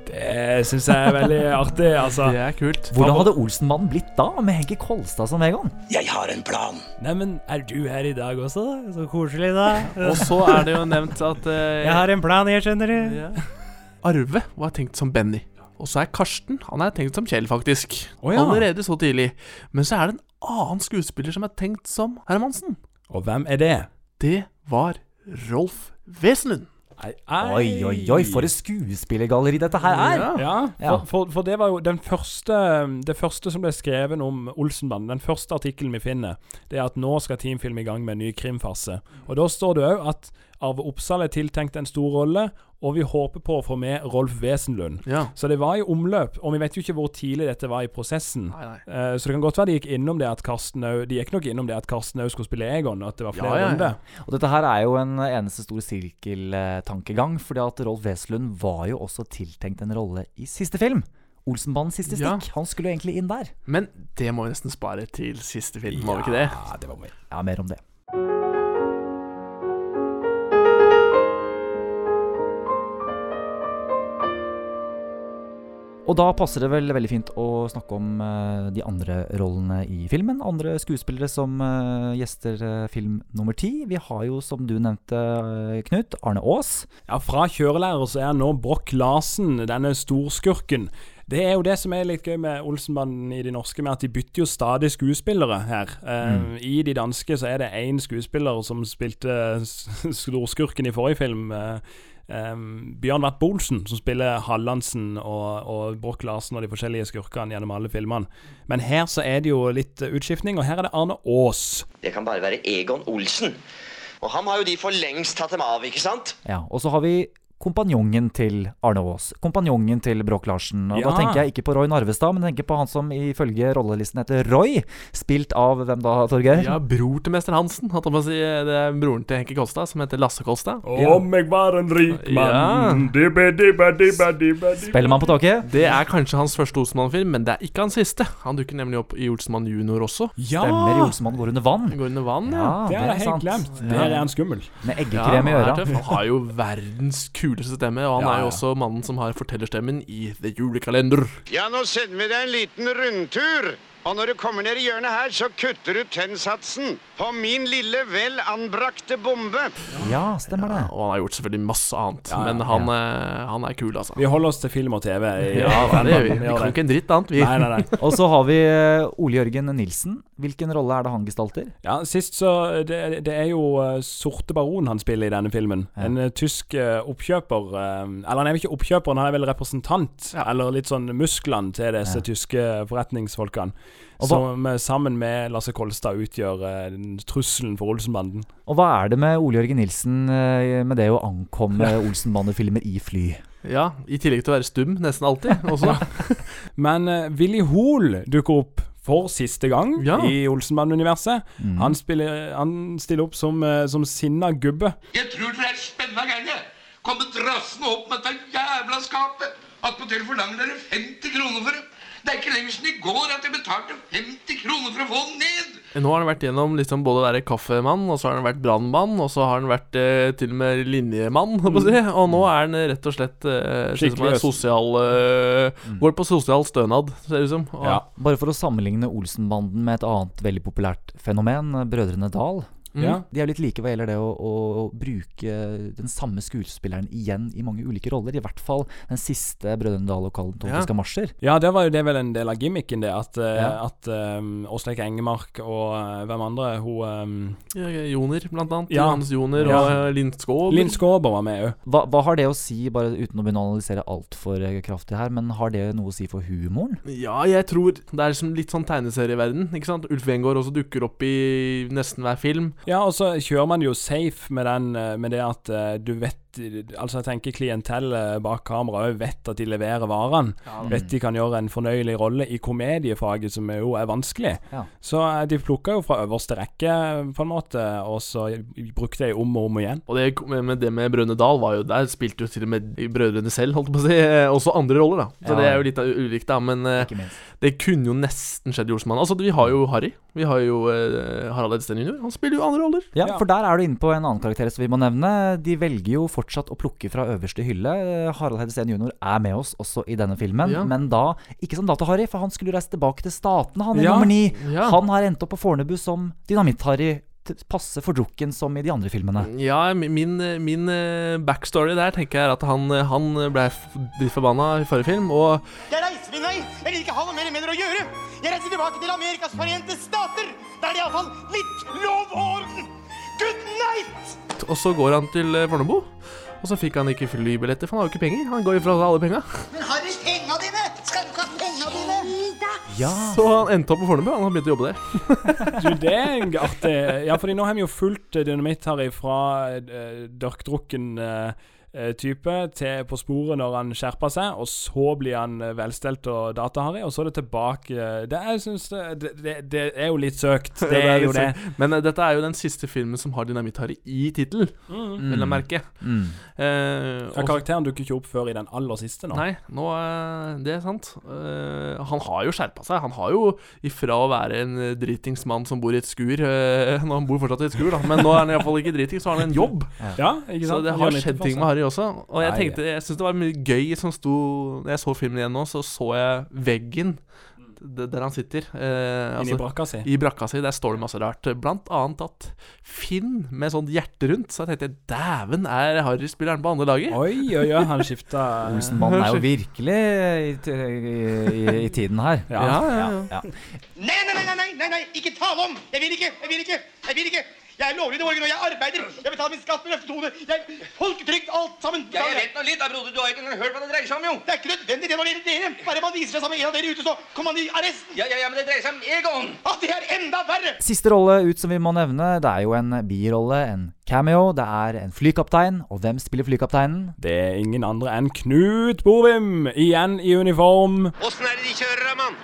Speaker 7: Det syns jeg er veldig artig, altså.
Speaker 8: Det er kult.
Speaker 2: Hvordan hadde Olsenmannen blitt da, med Henki Kolstad som Egon?
Speaker 3: Jeg har en plan.
Speaker 7: Neimen, er du her i dag også, da? Så koselig, da.
Speaker 8: Og så er det jo nevnt at uh,
Speaker 7: Jeg har en plan, jeg skjønner du.
Speaker 8: ja. Arve var tenkt som Benny. Og så er Karsten Han er tenkt som Kjell, faktisk.
Speaker 7: Oh, ja.
Speaker 8: Allerede så tidlig. Men så er det en annen skuespiller som er tenkt som Hermansen.
Speaker 7: Og hvem er det?
Speaker 8: Det var Rolf Wesenlund.
Speaker 2: Oi, oi, oi, for et skuespillergalleri dette her er!
Speaker 7: Ja,
Speaker 2: Ja.
Speaker 7: for, for, for det var jo den første Det første som ble skrevet om Olsenbanden, den første artikkelen vi finner, det er at nå skal Teamfilm i gang med en ny krimfase. Og da står det òg at Arve Oppsal er tiltenkt en stor rolle, og vi håper på å få med Rolf Wesenlund.
Speaker 8: Ja.
Speaker 7: Så det var i omløp, og vi vet jo ikke hvor tidlig dette var i prosessen.
Speaker 8: Nei, nei.
Speaker 7: Uh, så det kan godt være de gikk innom det at Karsten Au, De gikk nok innom det at Karsten Au skulle spille Egon, og at det var flere
Speaker 8: Ja, ja, ja.
Speaker 7: runder.
Speaker 2: Og dette her er jo en eneste stor sirkeltankegang, fordi at Rolf Wesenlund var jo også tiltenkt en rolle i siste film. Olsenbandens siste
Speaker 8: Ja.
Speaker 2: stikk. Han skulle jo egentlig inn der.
Speaker 8: Men det må vi nesten spare til siste film, må vi ikke det?
Speaker 7: Ja, det var mer.
Speaker 2: Ja, mer om det. Og da passer det vel veldig fint å snakke om uh, de andre rollene i filmen. Andre skuespillere som uh, gjester uh, film nummer ti. Vi har jo, som du nevnte, Knut, Arne Aas.
Speaker 7: Ja, fra kjørelærer så er nå Broch Larsen denne storskurken. Det er jo det som er litt gøy med Olsenbanden i de norske, med at de bytter jo stadig skuespillere her. Eh, I de danske så er det én skuespiller som spilte storskurken i forrige film. eh, eh, Bjørn Watt Bolsen, som spiller Hallandsen og, og Broch Larsen og de forskjellige skurkene gjennom alle filmene. Men her så er det jo litt utskiftning, og her er det Arne Aas.
Speaker 9: Det kan bare være Egon Olsen. Og ham har jo de for lengst tatt dem av, ikke sant?
Speaker 2: Ja, og så har vi kompanjongen til Arne Aas. Kompanjongen til Bråk Larsen. Og
Speaker 7: Ja.
Speaker 2: Da tenker jeg ikke på Roy Narvestad, men tenker på han som ifølge rollelisten heter Roy. Spilt av hvem da, Torgeir?
Speaker 8: Ja, bror til mester Hansen. Hatt om å si. Det er broren til Henke Kolstad, som heter Lasse Kolstad.
Speaker 7: Om jeg var en rik mann
Speaker 2: ja. man på taket?
Speaker 8: Det er kanskje hans første Olsenmann-film, men det er ikke hans siste. Han dukker nemlig opp i Olsenmann junior også.
Speaker 7: Ja!
Speaker 2: Stemmer i Olsemann går under vann.
Speaker 8: Går under vann, ja.
Speaker 2: Ja,
Speaker 7: Det har jeg helt
Speaker 2: sant.
Speaker 7: glemt. Det er en skummel.
Speaker 2: Med
Speaker 8: Ja,
Speaker 2: eggekrem i
Speaker 8: er
Speaker 2: øra.
Speaker 8: Han har jo verdens kuleste stemme, og han
Speaker 7: Ja,
Speaker 8: er jo
Speaker 7: ja.
Speaker 8: også mannen som har fortellerstemmen i The Julekalender.
Speaker 3: Ja, nå sender vi deg en liten rundtur. Og når du kommer ned i hjørnet her, så kutter du tennsatsen på min lille vel anbrakte bombe.
Speaker 2: Ja, stemmer det.
Speaker 8: Og han har gjort selvfølgelig masse annet,
Speaker 7: Ja, ja,
Speaker 8: men han, eh, han er kul, altså.
Speaker 7: Vi holder oss til film og TV. i-
Speaker 8: Ja, det gjør vi. Vi kan ikke en dritt annet, vi.
Speaker 7: Nei, nei, nei.
Speaker 2: Og så har vi eh, Ole Jørgen Nilsen. Hvilken rolle er det han gestalter?
Speaker 7: Ja, sist så Det, det er jo eh, Sorte Baron han spiller i denne filmen.
Speaker 2: Ja.
Speaker 7: En tysk oppkjøper Eller han er vel ikke oppkjøper, han er vel representant. Eller litt sånn musklene til disse
Speaker 2: Ja.
Speaker 7: tyske forretningsfolkene.
Speaker 2: Og hva-
Speaker 7: Som sammen med Lasse Kolstad utgjør eh, trusselen for Olsenbanden.
Speaker 2: Og hva er det med Ole Jørgen Nilsen eh, med det å ankomme Olsenbandefilmer i fly?
Speaker 8: Ja, I tillegg til å være stum nesten alltid. Også.
Speaker 7: Men eh, Willy Hoel dukker opp for siste gang
Speaker 8: Ja.
Speaker 7: i Olsenband-universet.
Speaker 2: Mm.
Speaker 7: Han, spiller- han stiller opp som, eh, som sinna gubbe.
Speaker 5: Jeg tror dere er spenna gærne. Kommet drassende opp med dette jævla skapet. Attpåtil forlanger dere 50 kroner for det. Det er ikke lenger siden i går at jeg betalte 50 kroner for å få den ned.
Speaker 8: Nå har han vært gjennom liksom både å være kaffemann, og så har han vært brannmann, og så har han vært eh, til og med linjemann, holdt på å si. Og nå er han rett og slett eh, er
Speaker 7: Skikkelig
Speaker 8: sosial eh, Går på sosial stønad, ser det ut som. Og,
Speaker 7: Ja.
Speaker 2: Bare for å sammenligne Olsenbanden med et annet veldig populært fenomen, Brødrene Dal.
Speaker 8: Mm.
Speaker 2: Ja. De er litt like hva gjelder det å, å bruke den samme skuespilleren igjen i mange ulike roller. I hvert fall den siste Brødrene Dal og Kalentonske marsjer.
Speaker 7: Ja, det var jo det vel en del av gimmicken, det. At, eh,
Speaker 2: Ja.
Speaker 7: at um, Åsleik Engemark og uh, hvem andre Hun um,
Speaker 8: Ja, Joner, blant annet.
Speaker 7: Ja.
Speaker 8: Johannes Joner
Speaker 7: Ja.
Speaker 8: og eh, Linn Skåber.
Speaker 7: Linn Skåber var med òg.
Speaker 2: Hva, hva har det å si, bare uten å begynne å analysere altfor kraftig her, men har det noe å si for humoren?
Speaker 8: Ja, jeg tror det er litt sånn tegneserieverden. Ikke sant? Ulf Wengård også dukker opp i nesten hver film.
Speaker 7: Ja, og så kjører man jo safe med, den, eh, med det at eh, du vet Altså, jeg tenker klientellet bak kamera òg vet at de leverer varene.
Speaker 2: Ja.
Speaker 7: Vet de kan gjøre en fornøyelig rolle i komediefaget, som jo er vanskelig.
Speaker 2: Ja.
Speaker 7: Så eh, de plukka jo fra øverste rekke, på en måte, og så brukte de om og om igjen.
Speaker 8: Og det med det med Brødrene Dal var jo Der spilte jo til og med brødrene selv, holdt jeg på å si, eh, også andre roller, da. Så
Speaker 2: Ja.
Speaker 8: det er jo litt av ulikt, da. Men eh, det kunne jo nesten skjedd i Olsenmannen. Altså, vi har jo Harry. Vi har jo Harald Edsten jr. Han spiller jo andre roller.
Speaker 2: Ja, for der er du inne på en annen karakter som vi må nevne. De velger jo fortsatt å plukke fra øverste hylle. Harald Hedesen jr. er med oss også i denne filmen,
Speaker 8: Ja.
Speaker 2: men da ikke som Data-Harry, for han skulle reise tilbake til Statene, han i
Speaker 7: Ja.
Speaker 2: nummer ni.
Speaker 8: Ja.
Speaker 2: Han har endt opp på Fornebu som Dynamitt-Harry. Passe Passe fordrukken som i de andre filmene.
Speaker 8: Ja, min, min eh, backstory der tenker jeg er at han, han ble f- litt forbanna i forrige film, og
Speaker 12: Jeg reiser min vei. Jeg vil ikke ha noe mer med dere å gjøre. Jeg reiser tilbake til Amerikas forente stater. Der er det iallfall litt lov og orden. Good night!
Speaker 8: Og så går han til eh, Fornebu. Og så fikk han ikke flybilletter, for han har jo ikke penger. Han går ifra fra alle penga.
Speaker 12: Men Harry, penga dine! Skal du ikke ha penga dine?
Speaker 8: Så han endte opp på Fornebu. Han har begynt å jobbe der.
Speaker 7: Du, det er en artig Ja, fordi nå har vi jo fulgt Dynamitt her ifra uh, dørkdrukken eh, type til på sporet når han skjerper seg, og så blir han eh, velstelt og dataharry, og så er det tilbake eh, Det er, jeg synes det, det, det, er jo litt søkt. Det er jo det.
Speaker 8: Men uh, dette er jo den siste filmen som har Dynamitt-Harry i tittel,
Speaker 7: Mm.
Speaker 8: vil jeg merke.
Speaker 2: Mm.
Speaker 8: Uh,
Speaker 7: Ja, karakteren dukker ikke opp før i den aller siste nå.
Speaker 8: Nei, nå, uh, det er sant. Eh, han har jo skjerpa seg. Han har jo ifra å være en eh, dritings mann som bor i et skur eh, Nå Han bor fortsatt i et skur, da, men nå er han iallfall ikke dritings, så har han en jobb.
Speaker 7: Ja, ikke
Speaker 8: Så det har skjedd ting med Harry også. Og jeg
Speaker 2: Nei,
Speaker 8: tenkte, jeg syns det var mye gøy som sto Når jeg så filmen igjen nå, så så jeg veggen der han sitter. Eh,
Speaker 7: Inni brakka si.
Speaker 8: I brakka si. Der står det masse rart. Blant annet at Finn med sånt hjerte rundt. Så jeg tenkte dæven, er Harry spilleren på andre laget?
Speaker 7: Oi, oi, oi, han skifta
Speaker 2: Olsenmannen er jo virkelig i, i, i, i tiden her.
Speaker 7: Ja.
Speaker 8: Ja, ja, ja.
Speaker 12: Nei, nei, nei, nei, nei, nei, ikke tale om! Jeg vil ikke, jeg vil ikke, jeg vil ikke! Jeg er lovlig i Norge, og jeg arbeider! Jeg betaler min skatt med løftetone! Jeg Folketrygd, alt sammen!
Speaker 5: Ja, jeg vet nå litt, da, broder. Du har ikke engang hørt hva det dreier seg om, jo.
Speaker 12: Det er ikke nødvendig det når det gjelder dere! Bare man viser seg sammen med en av dere ute, så kommer man i arresten!
Speaker 5: Ja, ja, ja, men det dreier seg om Egon.
Speaker 12: Ja, det er enda verre!
Speaker 2: Siste rolle ut som vi må nevne, det er jo en birolle, en cameo. Det er en flykaptein. Og hvem spiller flykapteinen?
Speaker 7: Det er ingen andre enn Knut Bovim, igjen i uniform.
Speaker 3: Åssen er det de kjører, mann?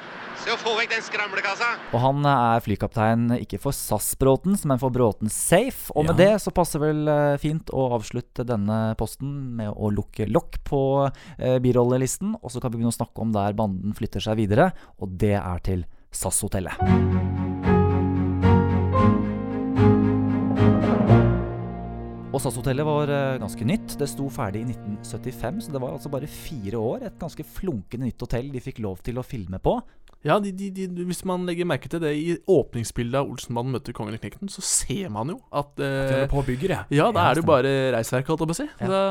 Speaker 3: Se å få vekk den skramlekassa.
Speaker 2: Og han er flykaptein ikke for SAS-Bråtens, men for Bråten Safe. Og med
Speaker 7: Ja.
Speaker 2: det så passer vel eh, fint å avslutte denne posten med å lukke lokk på eh, birollelisten. Og så kan vi begynne å snakke om der banden flytter seg videre, og det er til SAS-hotellet. Og SAS-hotellet var eh, ganske nytt. Det sto ferdig i 1975, så det var altså bare fire år. Et ganske flunkende nytt hotell de fikk lov til å filme på.
Speaker 8: Ja, de, de, de, hvis man legger merke til det i åpningsbildet av Olsenmannen møter kongen i knekten, så ser man jo at
Speaker 7: De
Speaker 8: eh,
Speaker 7: At på å bygge det.
Speaker 8: Ja, da
Speaker 2: Ja,
Speaker 8: er det jo bare reisverk, holdt jeg på å si.
Speaker 2: Ja.
Speaker 8: Da,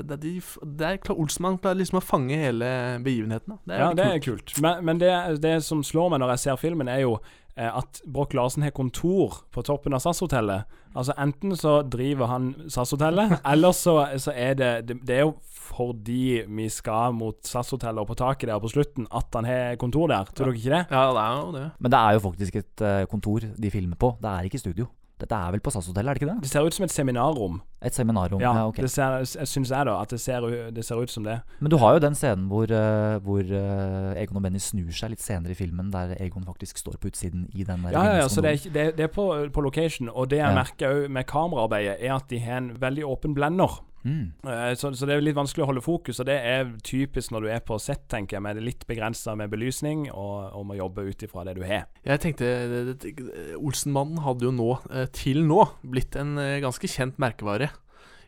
Speaker 8: det, det, det er klar, Olsenmann klarer liksom å fange hele begivenheten. da. Det er
Speaker 7: Ja, det er kult. Men, men det, det som slår meg når jeg ser filmen, er jo at Broch Larsen har kontor på toppen av SAS-hotellet. Altså Enten så driver han SAS-hotellet, eller så, så er det, det Det er jo fordi vi skal mot SAS-hotellet og på taket der på slutten, at han har kontor der. Tror dere ikke det?
Speaker 8: Ja, det er jo det.
Speaker 2: Men det er jo faktisk et eh, kontor de filmer på. Det er ikke studio. Dette er vel på SAS-hotellet, er det ikke det?
Speaker 7: Det ser ut som et seminarrom.
Speaker 2: Et seminarrom.
Speaker 7: Ja,
Speaker 2: Ja, ok.
Speaker 7: det ser, jeg syns jeg, da. At det ser, det ser ut som det.
Speaker 2: Men du har jo den scenen hvor, eh, hvor eh, Egon og Benny snur seg litt senere i filmen, der Egon faktisk står på utsiden i den der
Speaker 7: Ja, ja, ja, så det er, det, det er på, på location. Og det jeg
Speaker 2: Ja.
Speaker 7: merker òg med kameraarbeidet, er at de har en veldig åpen blender.
Speaker 2: Mm.
Speaker 7: Eh, Så, så det er litt vanskelig å holde fokus, og det er typisk når du er på sett, tenker jeg, med litt begrensa med belysning, og, og må jobbe ut ifra det du har.
Speaker 8: Jeg tenkte det- det- Olsenmannen hadde jo nå, eh, til nå, blitt en eh, ganske kjent merkevare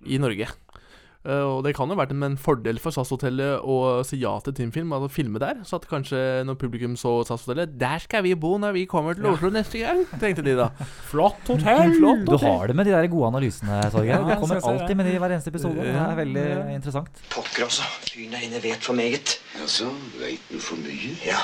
Speaker 8: i Norge. Eh, og det kan jo ha vært en, fordel for SAS-hotellet å si ja til Teamfilm og filme der. Så at kanskje når publikum så SAS-hotellet Der skal vi bo når vi kommer til
Speaker 7: Ja.
Speaker 8: Oslo neste gang, tenkte de da.
Speaker 7: Flott hotell!
Speaker 8: Flott
Speaker 2: Du har det med de der gode analysene, Torgeir.
Speaker 8: Ja,
Speaker 2: du kommer alltid med de i hver eneste episode. Det er veldig interessant.
Speaker 9: Pokker altså. Fyren der inne vet for meget.
Speaker 13: Altså, veit du for mye?
Speaker 9: Ja,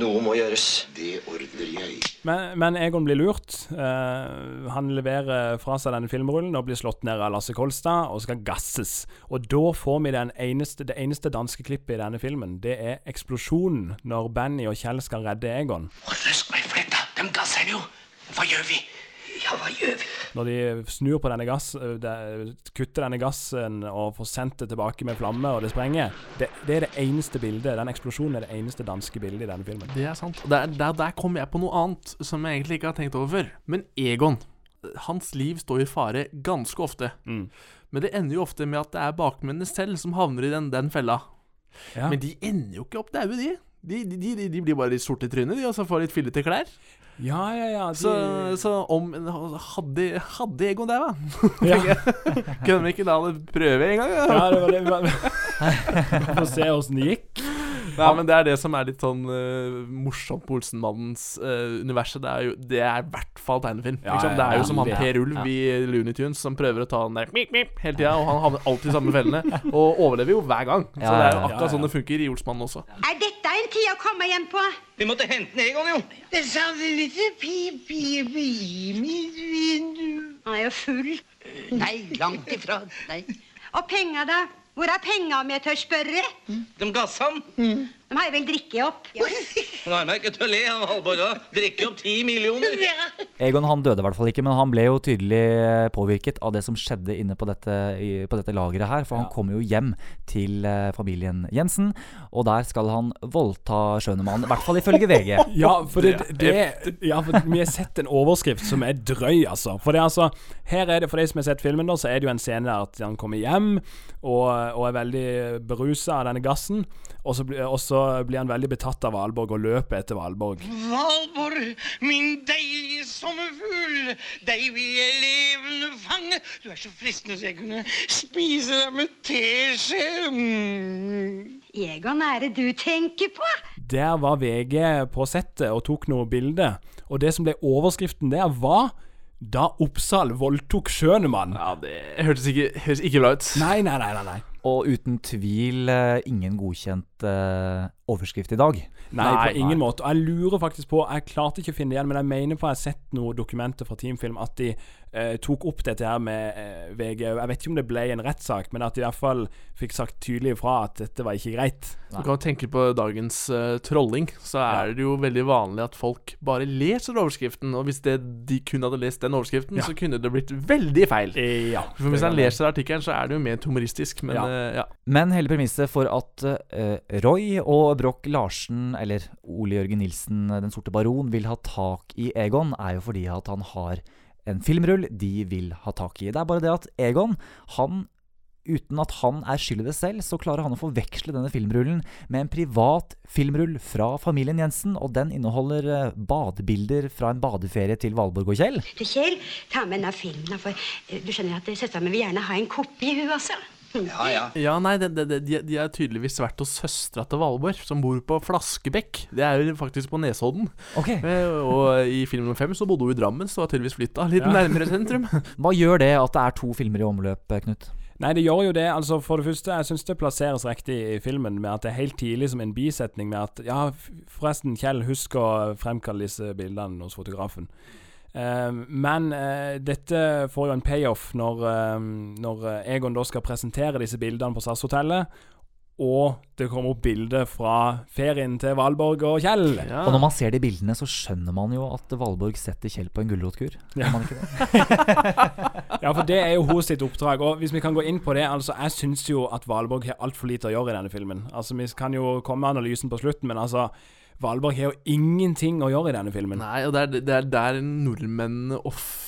Speaker 9: noe må gjøres.
Speaker 13: Det ordner jeg.
Speaker 7: Men, men Egon blir lurt. Uh, han leverer fra seg denne filmrullen og blir slått ned av Lasse Kolstad og skal gasses. Og da får vi den eneste, det eneste danske klippet i denne filmen. Det er eksplosjonen når Benny og Kjell skal redde Egon.
Speaker 12: Røsk meg fletta, De gasser jo. Hva gjør vi? Ja, hva gjør vi?
Speaker 7: Når de snur på denne gass, eh, de, kutter denne gassen og får sendt det tilbake med flamme, og det sprenger. Det, det er det eneste bildet. Den eksplosjonen er det eneste danske bildet i denne filmen.
Speaker 8: Det er sant. Der, der, der kom jeg på noe annet som jeg egentlig ikke har tenkt over før. Men Egon, hans liv står i fare ganske ofte. Men det ender jo ofte med at det er bakmennene selv som havner i den, den fella.
Speaker 7: Ja.
Speaker 8: Men de ender jo ikke opp daue, de. De, de, de. blir bare litt sorte i trynet, de, og så får litt fillete klær.
Speaker 7: Ja, ja, ja. De,
Speaker 8: Så, så om Hadde, hadde Egon daua?
Speaker 7: Ja.
Speaker 8: Kunne vi ikke da prøve en gang? Ja,
Speaker 7: Ja, det var det. Vi får se åssen det gikk.
Speaker 8: Nei, men Det er det som er litt sånn uh, morsomt på Olsenmannens uh, universet. Det er jo Det er i hvert fall tegnefilm.
Speaker 7: Ja, ja,
Speaker 8: Det er jo
Speaker 7: ja,
Speaker 8: som han. Per Ulv
Speaker 7: Ja.
Speaker 8: i Looney Tunes som prøver å ta den der mip, mip, hele tida, og han havner alltid i samme fellene. Og overlever jo hver gang. Så
Speaker 2: Ja,
Speaker 8: det er jo
Speaker 2: ja.
Speaker 8: akkurat sånn det funker i Olsmannen også.
Speaker 6: Er dette en tid å komme hjem på?
Speaker 5: Vi måtte hente Egon, jo.
Speaker 12: Det sa du lille pip, pip i mitt vindu.
Speaker 6: Han er jo full.
Speaker 4: Nei, langt ifra. Nei.
Speaker 6: Og penger, da? Hvor er penga, mi, tør spørre?
Speaker 5: De gassa han.
Speaker 6: De har jo vel drikket opp?
Speaker 5: Han har meg ikke til å le han Halvor. Drikker opp ti millioner.
Speaker 2: Egon han døde i hvert fall ikke, men han ble jo tydelig påvirket av det som skjedde inne på dette, på dette lageret her. For han kommer jo hjem til eh, familien Jensen, og der skal han voldta Schønemann. I hvert fall ifølge VG.
Speaker 7: Ja, for, det, det, ja, for vi har sett en overskrift som er drøy, altså. For det er altså Her er det, for de som har sett filmen, da, så er det jo en scene der at han kommer hjem og, og er veldig berusa av denne gassen. Og så, og så blir han veldig betatt av Valborg og løper etter Valborg.
Speaker 12: Valborg, min deilige sommerfugl, deg vil jeg levende fange. Du er så fristende så jeg kunne spise deg med teskje. Mm.
Speaker 6: Egon, er det du tenker på?
Speaker 7: Der var VG på settet og tok noen bilder. Og det som ble overskriften der, var da Oppsal voldtok Schønemann.
Speaker 8: Ja, det hørtes ikke, hørtes ikke bra ut.
Speaker 7: Nei, nei, nei. nei, nei.
Speaker 2: Og uten tvil eh, ingen godkjent eh, overskrift i dag.
Speaker 7: Nei, på ingen måte. Og jeg lurer faktisk på Jeg klarte ikke å finne det igjen, men jeg mener på jeg har sett noen dokumenter fra Teamfilm at de eh, tok opp dette her med eh, VG. Jeg vet ikke om det ble en rettssak, men at de i hvert fall fikk sagt tydelig ifra at dette var ikke greit.
Speaker 8: Du kan tenke på dagens eh, trolling, så er det jo veldig vanlig at folk bare leser overskriften. Og hvis det, de kun hadde lest den overskriften,
Speaker 7: Ja.
Speaker 8: så kunne det blitt veldig feil.
Speaker 7: Ja.
Speaker 8: For Hvis han leser artikkelen, så er det jo ment humoristisk, men
Speaker 2: Ja.
Speaker 8: Eh, ja.
Speaker 2: Men hele premisset for at eh, Roy og Broch Larsen, eller Ole Jørgen Nilsen, Den sorte baron, vil ha tak i Egon, er jo fordi at han har en filmrull de vil ha tak i. Det er bare det at Egon, han Uten at han er skyld i det selv, så klarer han å forveksle denne filmrullen med en privat filmrull fra familien Jensen, og den inneholder eh, badebilder fra en badeferie til Valborg og Kjell.
Speaker 6: Kjell, ta med denne filmen, for eh, du skjønner at søstera mi vil gjerne ha en kopi, hun også.
Speaker 4: Ja, ja.
Speaker 8: Ja, nei, det, det, det, de, de er tydeligvis vært hos søstera til Valborg, som bor på Flaskebekk. Det er jo faktisk på Nesodden. Okay. og i film nummer fem så bodde hun i Drammen, så var tydeligvis flytta litt
Speaker 7: Ja.
Speaker 8: nærmere sentrum.
Speaker 2: Hva gjør det at det er to filmer i omløp, eh, Knut?
Speaker 7: Nei, det gjør jo det. altså For det første, jeg syns det plasseres riktig i filmen med at det er helt tidlig som en bisetning med at Ja, forresten, Kjell, husk å fremkalle disse bildene hos fotografen. Eh, men eh, dette får jo en payoff når, eh, når Egon da skal presentere disse bildene på SAS-hotellet. Og det kommer opp bilder fra ferien til Valborg og Kjell.
Speaker 2: Og når man ser de bildene, så skjønner man jo at Valborg setter Kjell på en gulrotkur.
Speaker 7: Ja. Ja, for det er jo hos sitt oppdrag. Og hvis vi kan gå inn på det altså Jeg syns jo at Valborg har altfor lite å gjøre i denne filmen. Altså Vi kan jo komme med analysen på slutten, men altså Valborg har jo ingenting å gjøre i denne filmen.
Speaker 8: Nei, og det er, det er der nordmennene ofte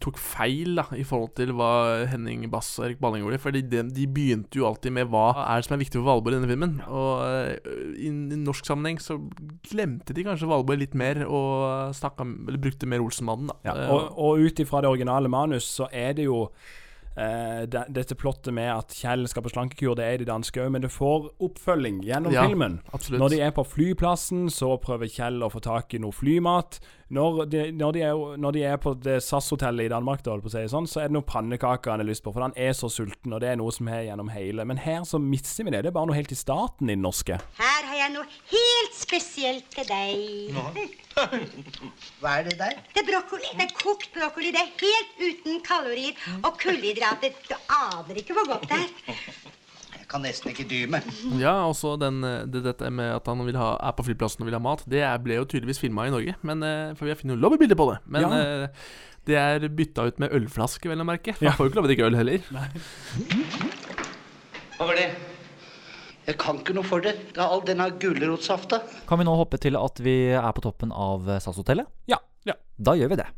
Speaker 8: tok feil da i forhold til hva Henning Bass og Erik Balling gjorde. Fordi de, de begynte jo alltid med hva er det som er viktig for Valborg i denne filmen. Og øh, i, i norsk sammenheng så glemte de kanskje Valborg litt mer og snakka, eller brukte mer Olsenmannen, da.
Speaker 7: Ja,
Speaker 8: Eh,
Speaker 7: og og ut ifra det originale manus så er det jo eh, det, dette plottet med at Kjell skal på slankekur, det er de danske òg, men det får oppfølging gjennom
Speaker 8: Ja,
Speaker 7: filmen.
Speaker 8: absolutt.
Speaker 7: Når de er på flyplassen, så prøver Kjell å få tak i noe flymat. Når de, når de, er, når de er på det SAS-hotellet i Danmark, da, på å si sånn, så er det noen pannekaker han har lyst på, for han er så sulten, og det er noe som er gjennom hele. Men her så mister vi det. Det er bare noe helt i starten i den norske.
Speaker 6: Her har jeg noe helt spesielt til deg.
Speaker 4: Hva er det der?
Speaker 6: Det er brokkoli. Det er kokt brokkoli. Det er helt uten kalorier og kulhydrater. Du aner ikke hvor godt det er.
Speaker 4: Jeg kan nesten ikke dy meg.
Speaker 8: Ja, også den, eh, det, dette med at han vil ha, er på flyplassen og vil ha mat, det er, ble jo tydeligvis filma i Norge. Men, eh, for vi har funnet lobbybilder på det. Men
Speaker 7: Ja.
Speaker 8: eh, det er bytta ut med ølflaske, vel å merke. For
Speaker 7: Ja.
Speaker 8: får jo ikke lov å drikke øl heller.
Speaker 4: Hva var det? Jeg kan ikke noe for det. Det er all denne gulrotsafta.
Speaker 2: Kan vi nå hoppe til at vi er på toppen av SAS-hotellet?
Speaker 7: Ja. ja.
Speaker 2: Da gjør vi det.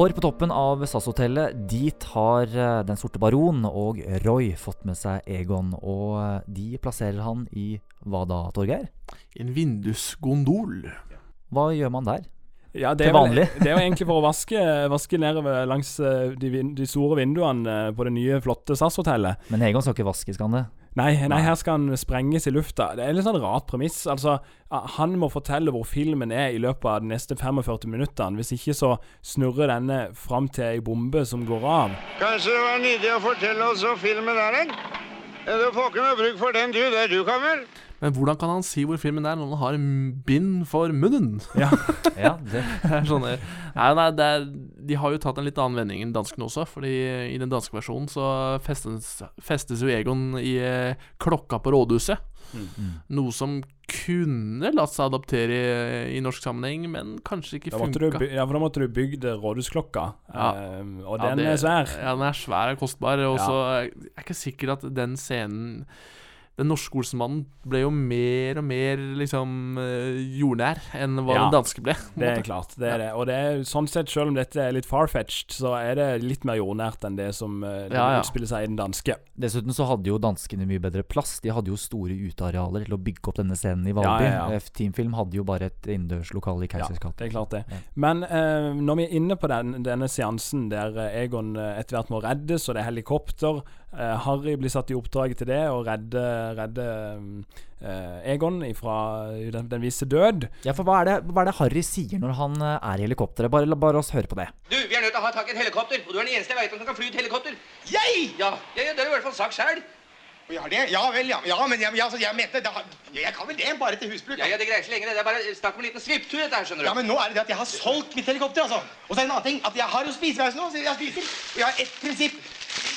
Speaker 2: For på toppen av SAS-hotellet, dit har eh, Den sorte baron og Roy fått med seg Egon. Og eh, de plasserer han i hva da, Torgeir?
Speaker 8: En vindusgondol.
Speaker 2: Hva gjør man der?
Speaker 7: Ja, det er, vel, det er jo egentlig for å vaske, vaske nedover langs eh, de, de store vinduene på det nye, flotte SAS-hotellet.
Speaker 2: Men Egon skal ikke vaske, skal han det?
Speaker 7: Nei, nei, her skal han sprenges i lufta. Det er litt sånn rart premiss. Altså, Han må fortelle hvor filmen er i løpet av de neste 45 minuttene. Hvis ikke så snurrer denne fram til ei bombe som går av.
Speaker 3: Kanskje det var en idé å fortelle oss hva filmen er hen? Du får ikke noe bruk for den, du. Det er du, kommer.
Speaker 8: Men hvordan kan han si hvor filmen er når han har bind for munnen?
Speaker 7: Ja,
Speaker 2: ja det.
Speaker 8: er sånn der. Nei, nei, det er, De har jo tatt en litt annen vending enn danskene også. Fordi i den danske versjonen så festes, festes jo Egon i eh, klokka på rådhuset. Noe som kunne latt seg adoptere i, i norsk sammenheng, men kanskje ikke
Speaker 7: du,
Speaker 8: funka.
Speaker 7: ja, for da måtte du bygd rådhusklokka.
Speaker 8: Ja.
Speaker 7: Eh, og
Speaker 8: Ja,
Speaker 7: den
Speaker 8: det-
Speaker 7: er svær.
Speaker 8: Ja, den er svær og kostbar. Og
Speaker 7: Ja.
Speaker 8: så er jeg ikke sikker at den scenen Den norske Olsenmannen ble jo mer og mer liksom eh, jordnær enn hva
Speaker 7: Ja,
Speaker 8: den danske ble.
Speaker 7: Det er klart. det er det Og det er sånn sett, selv om dette er litt farfetched, så er det litt mer jordnært enn det som eh,
Speaker 2: Ja, ja.
Speaker 7: utspiller seg i den danske.
Speaker 2: Dessuten så hadde jo danskene mye bedre plass. De hadde jo store utearealer til å bygge opp denne scenen i Valby.
Speaker 7: Ja, ja, ja.
Speaker 2: Eh, Teamfilm hadde jo bare et innendørslokale i Keisers gate.
Speaker 7: Det er klart det. Men uh, når vi er inne på den, denne seansen der Egon etter hvert må reddes, og det er helikopter uh, Harry blir satt i oppdrag til det, og redde, redde eh, Egon fra den, den visse død.
Speaker 2: Ja, for hva er, det, hva er det Harry sier når han eh, er i helikopteret? Bare, bare oss høre på det.
Speaker 11: Du, vi er nødt til å ha tak i et helikopter, og du er den eneste jeg vet om som kan fly et helikopter. Jeg? Ja, ja, ja det har du i hvert fall sagt sjæl.
Speaker 12: Ja, det, ja vel, ja. ja men jeg, ja, altså, jeg mente det, Jeg kan vel det, bare til husbruk.
Speaker 11: Ja, ja, det greier ikke lenge. det. Det er bare snakk om en liten svipptur, dette her, skjønner du.
Speaker 12: Ja, men nå er det det at jeg har solgt mitt helikopter, altså. Og så er det en annen ting, at jeg har jo spisepause nå, så jeg spiser. Og jeg har ett prinsipp.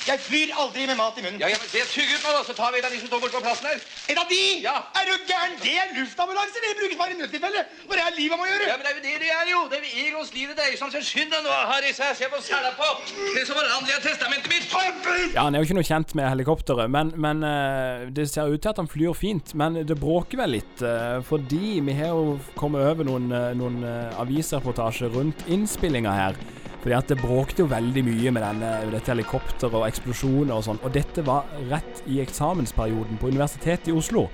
Speaker 12: Jeg flyr aldri med mat i munnen.
Speaker 11: Ja, ja, men det Sug ut nå, da, så tar vi en av de som står borte på plassen her.
Speaker 12: En av de?
Speaker 11: Ja.
Speaker 12: Er du gæren? Det er luftambulanse. Det brukes bare i nødstilfelle. Når det er livet man gjøre.
Speaker 11: Ja, men det er jo det det er, jo. Det er Egons liv det dreier seg om. Så skynd deg nå, Harry, Se, ser på sela på. Det som var landlige testamentet mitt.
Speaker 7: Ja, Han er jo ikke noe kjent med helikopteret, men, men eh, det ser ut til at han flyr fint. Men det bråker vel litt, eh, fordi vi har jo kommet over noen, eh, noen avisreportasjer rundt innspillinga her. Fordi at det bråkte jo veldig mye med denne, dette helikopteret og eksplosjoner og sånn. Og dette var rett i eksamensperioden på Universitetet i Oslo.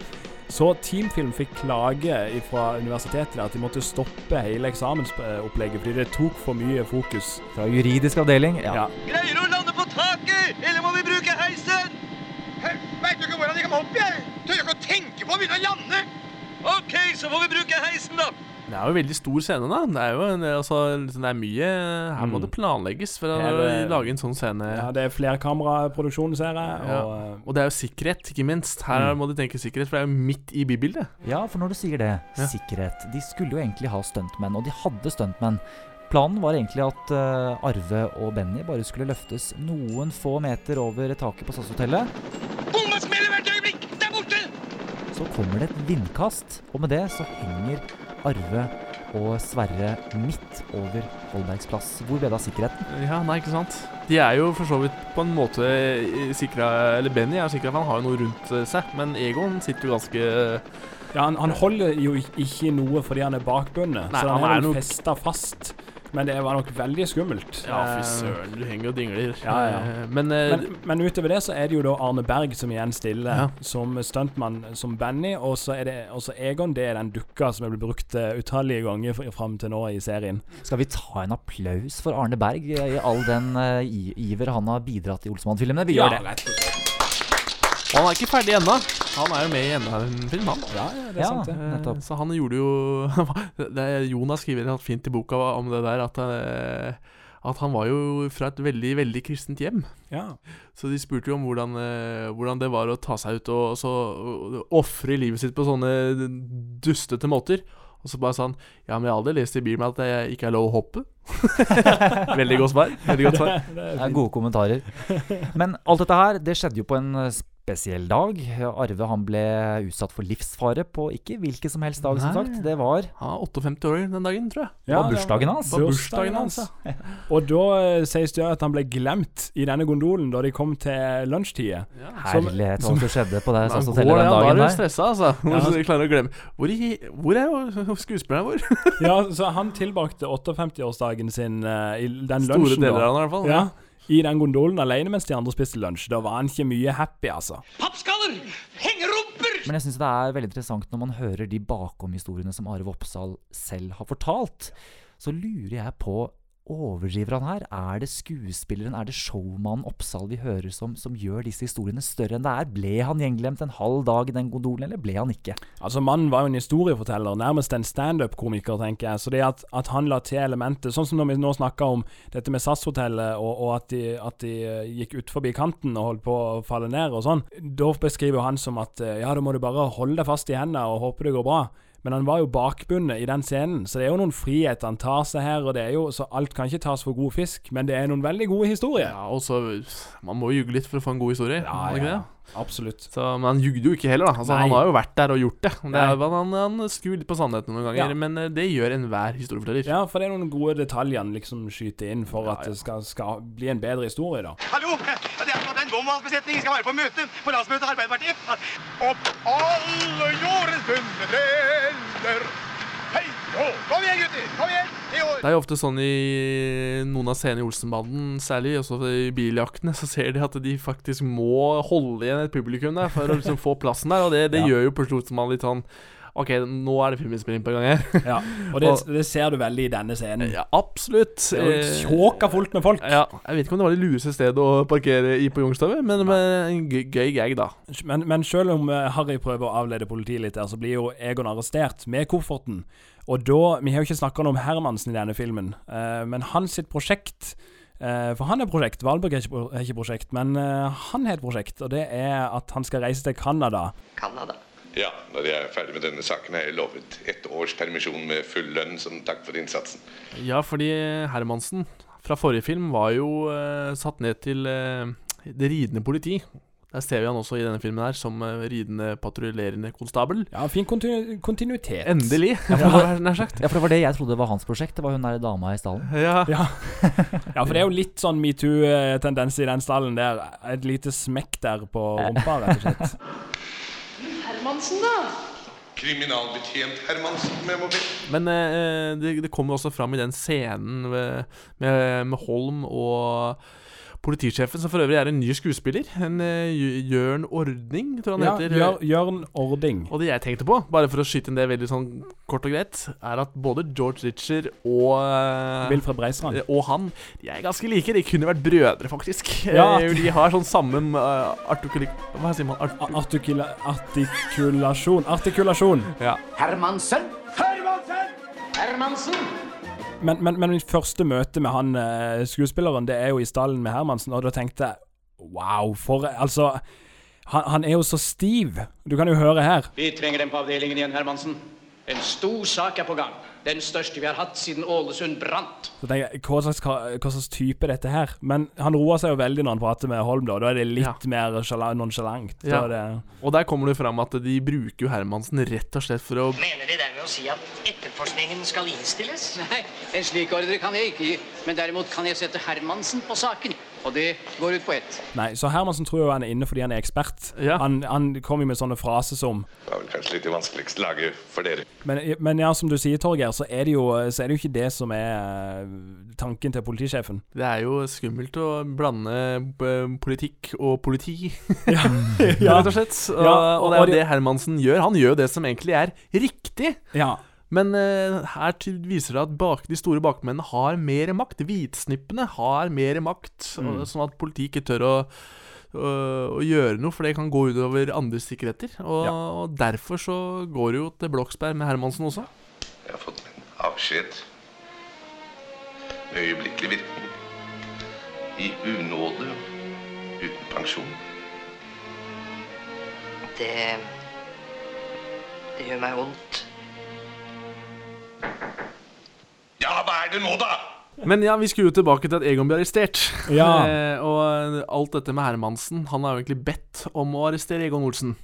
Speaker 7: Så Teamfilm fikk klage fra universitetet at de måtte stoppe hele eksamensopplegget fordi det tok for mye fokus.
Speaker 2: Fra juridisk avdeling, ja.
Speaker 11: Greier du å lande på taket, eller må vi bruke heisen?
Speaker 12: Veit du ikke hvordan jeg kan opp, jeg? Tør ikke å tenke på å begynne å lande.
Speaker 11: OK, så får vi bruke heisen, da.
Speaker 8: Det er jo en veldig stor scene, da. Det er jo en, altså, liksom, det er mye Her må
Speaker 7: Mm.
Speaker 8: det planlegges for å
Speaker 7: eh,
Speaker 8: lage en sånn scene.
Speaker 7: Ja, det er flerkameraproduksjon, ser jeg.
Speaker 8: Ja.
Speaker 7: Og, eh,
Speaker 8: Og det er jo sikkerhet, ikke minst. Her
Speaker 2: Mm.
Speaker 8: må de tenke sikkerhet, for det er jo midt i bybildet.
Speaker 2: Ja, for når du sier det,
Speaker 8: Ja.
Speaker 2: sikkerhet De skulle jo egentlig ha stuntmenn, og de hadde stuntmenn. Planen var egentlig at uh, Arve og Benny bare skulle løftes noen få meter over taket på SAS-hotellet.
Speaker 12: Bomma smeller hvert øyeblikk. Der borte.
Speaker 2: Så kommer det et vindkast, og med det så henger Arve og Sverre midt over Holbergs plass. Hvor ble det av sikkerheten?
Speaker 8: Ja, nei, ikke sant? De er jo for så vidt på en måte sikra Eller Benny er sikra, for han har jo noe rundt eh, seg. Men Egon sitter jo ganske
Speaker 7: Ja, han, han holder jo ikke noe fordi han er bakbundet. Så
Speaker 8: han
Speaker 7: han er
Speaker 8: er
Speaker 7: jo festa fast Men det var nok veldig skummelt.
Speaker 8: Ja, fy
Speaker 7: Eh,
Speaker 8: søren, du henger og dingler.
Speaker 7: Ja, ja.
Speaker 8: Eh, Men, eh,
Speaker 7: men, men utover det så er det jo da Arne Berg som igjen stiller
Speaker 8: Ja.
Speaker 7: som stuntmann som Benny, og så er det også Egon. Det er den dukka som er blitt brukt eh, utallige ganger fr- fram til nå i serien.
Speaker 2: Skal vi ta en applaus for Arne Berg i all den uh, iver han har bidratt i Olsmann-filmene? Vi gjør det.
Speaker 8: Og han er ikke ferdig ennå. Han er jo med i enda en film, han.
Speaker 7: Ja, det er sant, det.
Speaker 8: Eh,
Speaker 2: nettopp.
Speaker 8: Så han gjorde jo det er, Jonas skriver helt fint i boka om det der at, eh, at han var jo fra et veldig, veldig kristent hjem.
Speaker 7: Ja.
Speaker 8: Så de spurte jo om hvordan, eh, hvordan det var å ta seg ut og så ofre livet sitt på sånne dustete måter. Og så bare sa han Ja, men jeg har aldri lest i Bibelen at det ikke er lov å hoppe. veldig godt svar. Veldig godt svar.
Speaker 2: Det er gode kommentarer. Men alt dette her, det skjedde jo på en spesiell dag. Arve han ble utsatt for livsfare på ikke hvilken som helst dag, som sagt. Det var
Speaker 8: ja, 58 år den dagen, tror jeg.
Speaker 2: Ja, Det var bursdagen hans.
Speaker 8: Var bursdagen hans, ja.
Speaker 7: Og da eh, sies det at han ble glemt i denne gondolen da de kom til lunsjtida.
Speaker 2: Herlighet, hva som skjedde på det hotellet
Speaker 8: det,
Speaker 2: den
Speaker 8: Da er
Speaker 2: dagen
Speaker 8: du stressa, altså.
Speaker 7: Ja.
Speaker 8: Hvis du klarer å glemme Hvor, i, hvor er skuespilleren vår?
Speaker 7: ja, så han tilbrakte 58-årsdagen sin uh, i den
Speaker 8: Store
Speaker 7: lunsjen. Store
Speaker 8: deler av den i hvert fall,
Speaker 7: Ja. I den gondolen alene mens de andre spiste lunsj. Da var han ikke mye happy, altså.
Speaker 5: Pappskaller! Hengerumper!
Speaker 2: Men jeg syns det er veldig interessant når man hører de bakomhistoriene som Arve Oppsal selv har fortalt. Så lurer jeg på Overdriver han her? Er det skuespilleren, er det showmannen Oppsal vi hører som, som gjør disse historiene større enn det er? Ble han gjenglemt en halv dag i den gondolen, eller ble han ikke?
Speaker 7: Altså Mannen var jo en historieforteller, nærmest en standup-komiker, tenker jeg. Så det at, at han la til elementet, sånn som når vi nå snakker om dette med SAS-hotellet, og, og at de, at de eh, gikk ut forbi kanten og holdt på å falle ned og sånn, da beskriver han som at eh, ja, da må du bare holde deg fast i hendene og håpe det går bra. Men han var jo bakbundet i den scenen, så det er jo noen friheter han tar seg her. og det er jo, Så alt kan ikke tas for god fisk, men det er noen veldig gode historier.
Speaker 8: Ja, og så Man må jo ljuge litt for å få en god historie.
Speaker 7: Ja, ja,
Speaker 8: det?
Speaker 7: Absolutt.
Speaker 8: Så, men han jugde jo ikke heller, da. Altså, han har jo vært der og gjort det. det er, han, han skrur litt på sannheten noen ganger,
Speaker 7: Ja.
Speaker 8: men eh, det gjør enhver historieforteller.
Speaker 7: Ja, for det er noen gode detaljer han liksom skyter inn for at det skal, skal bli en bedre historie, da.
Speaker 14: Hallo! Det er som at en bomvalgbesetning skal være på møte på landsmøtet til Arbeiderpartiet. Opp alle jordens bunne. Hei, hå! Kom igjen, gutter! Kom igjen! I år!
Speaker 8: Det er jo ofte sånn i noen av scenene i Olsenbanden, særlig også i biljaktene, så ser de at de faktisk må holde igjen et publikum der for å liksom få plassen der, og det, det
Speaker 7: Ja.
Speaker 8: gjør jo på slutt man litt sånn OK, nå er det filminnspilling på gang her.
Speaker 7: Ja, og det, det ser du veldig i denne scenen.
Speaker 8: Ja, absolutt.
Speaker 7: Jo tjåka fullt med folk.
Speaker 8: Ja, jeg vet ikke om det var det lureste stedet å parkere i på Youngstorget, men men en gøy, gag, da.
Speaker 7: Men, men selv om eh, Harry prøver å avlede politiet litt der, så blir jo Egon arrestert med kofferten. Og da Vi har jo ikke snakka om Hermansen i denne filmen, eh, men hans sitt prosjekt eh, For han er prosjekt, Valborg er ikke, pro- ikke prosjekt, men eh, han har et prosjekt, og det er at han skal reise til Canada.
Speaker 15: Canada.
Speaker 16: Ja, når jeg er ferdig med denne saken, har jeg lovet ett års permisjon med full lønn som takk for innsatsen.
Speaker 8: Ja, fordi Hermansen fra forrige film var jo eh, satt ned til eh, det ridende politi. Der ser vi han også i denne filmen her som eh, ridende patruljerende konstabel.
Speaker 7: Ja, fin kontinu kontinuitet.
Speaker 8: Endelig,
Speaker 2: Ja, for,
Speaker 8: ja, nær sagt.
Speaker 2: ja, for det var det jeg trodde var hans prosjekt. Det var hun der dama i stallen.
Speaker 8: Ja.
Speaker 7: Ja. ja, for det er jo litt sånn metoo-tendens i den stallen der. Et lite smekk der på rumpa, rett og slett.
Speaker 16: Hermansen, da? Kriminalbetjent Hermansen med mobil.
Speaker 8: Men eh, det, det kommer også fram i den scenen med, med, med Holm og politisjefen, som for øvrig er en ny skuespiller. En uh, Jørn Ordning, tror jeg han
Speaker 7: Ja,
Speaker 8: heter.
Speaker 7: Jør, Jørn Ording.
Speaker 8: Og det jeg tenkte på, bare for å skyte inn det veldig sånn kort og greit, er at både George Ritcher og uh,
Speaker 7: Wilfred Breistrand.
Speaker 8: Og han de er ganske like. De kunne vært brødre, faktisk.
Speaker 7: Ja.
Speaker 8: Eh, De har sånn samme uh, artikuli... Hva sier man? Art
Speaker 7: Artikula artikulasjon. Artikulasjon.
Speaker 8: ja.
Speaker 15: Hermansen.
Speaker 14: Hermansen!
Speaker 15: Hermansen.
Speaker 7: Men, men, men mitt første møte med han eh, skuespilleren, det er jo i stallen med Hermansen, og da tenkte jeg wow, for Altså, han, han er jo så stiv. Du kan jo høre her.
Speaker 10: Vi trenger dem på avdelingen igjen, Hermansen. En stor sak er på gang. Den største vi har hatt siden Ålesund brant.
Speaker 7: Så tenker jeg, hva slags, hva slags type er dette her? Men han roer seg jo veldig når han prater med Holm, da. Da er det litt
Speaker 8: Ja.
Speaker 7: mer sjala- nonchalant.
Speaker 8: Ja.
Speaker 7: det
Speaker 8: Og der kommer det fram at de bruker jo Hermansen rett og slett for å
Speaker 15: Mener De dermed å si at etterforskningen skal innstilles?
Speaker 10: Nei, en slik ordre kan jeg ikke gi. Men derimot kan jeg sette Hermansen på saken. Og det går ut på ett.
Speaker 7: Nei, så Hermansen tror jo han er inne fordi han er ekspert. Han, han kommer jo med sånne fraser som
Speaker 16: Det var vel kanskje litt det vanskeligste laget for dere.
Speaker 7: men, men ja, som du sier, Torgeir, så er det jo, så er det jo ikke det som er eh, tanken til politisjefen.
Speaker 8: Det er jo skummelt å blande eh, politikk og politi,
Speaker 7: Ja.
Speaker 8: rett og slett. Og,
Speaker 7: Ja,
Speaker 8: og det er jo
Speaker 7: det-
Speaker 8: det Hermansen gjør. Han gjør jo det som egentlig er riktig.
Speaker 7: Ja.
Speaker 8: Men eh, her viser det at bak, de store bakmennene har mer makt. Hvitsnippene har mer makt,
Speaker 7: Mm.
Speaker 8: og, sånn at politiet ikke tør å, å, å gjøre noe, for det kan gå utover andres sikkerheter. Og, og derfor så går det jo til Bloksberg med Hermansen også.
Speaker 16: Jeg har fått min avskjed med øyeblikkelig virkning. I unåde, uten pensjon.
Speaker 15: Det Det gjør meg vondt.
Speaker 16: Ja, hva er det nå, da?
Speaker 8: Men ja, vi skulle jo tilbake til at Egon ble arrestert.
Speaker 7: Ja.
Speaker 8: Eh, og alt dette med Hermansen Han har jo egentlig bedt om å arrestere Egon Olsen.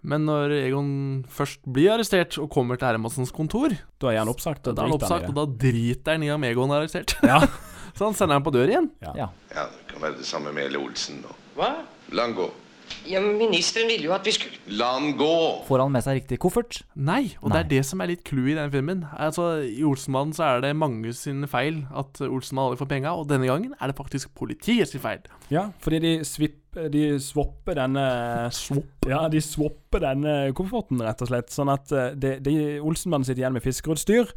Speaker 8: Men når Egon først blir arrestert og kommer til Hermansens kontor
Speaker 7: Da er han oppsagt, og
Speaker 8: Da er han oppsagt, og da driter han i om Egon er arrestert.
Speaker 7: Ja.
Speaker 8: Så han sender han på dør igjen.
Speaker 7: Ja.
Speaker 16: Ja, det kan være det samme med Eli Olsen. Og.
Speaker 15: Hva?
Speaker 16: La han gå.
Speaker 15: Ja, men Ministeren ville jo at vi skulle
Speaker 16: La han gå!
Speaker 2: Får han med seg riktig koffert?
Speaker 8: Nei, og det er det som er litt clou i den filmen. Altså, I Olsenmannen så er det mange sine feil at Olsenmann aldri får penga, og denne gangen er det faktisk politiet sin feil.
Speaker 7: Ja, fordi de, svipp, de swapper denne Ja, de swapper denne kofferten, rett og slett. Sånn at eh, de, de Olsenmannen sitter igjen med fiskeutstyr.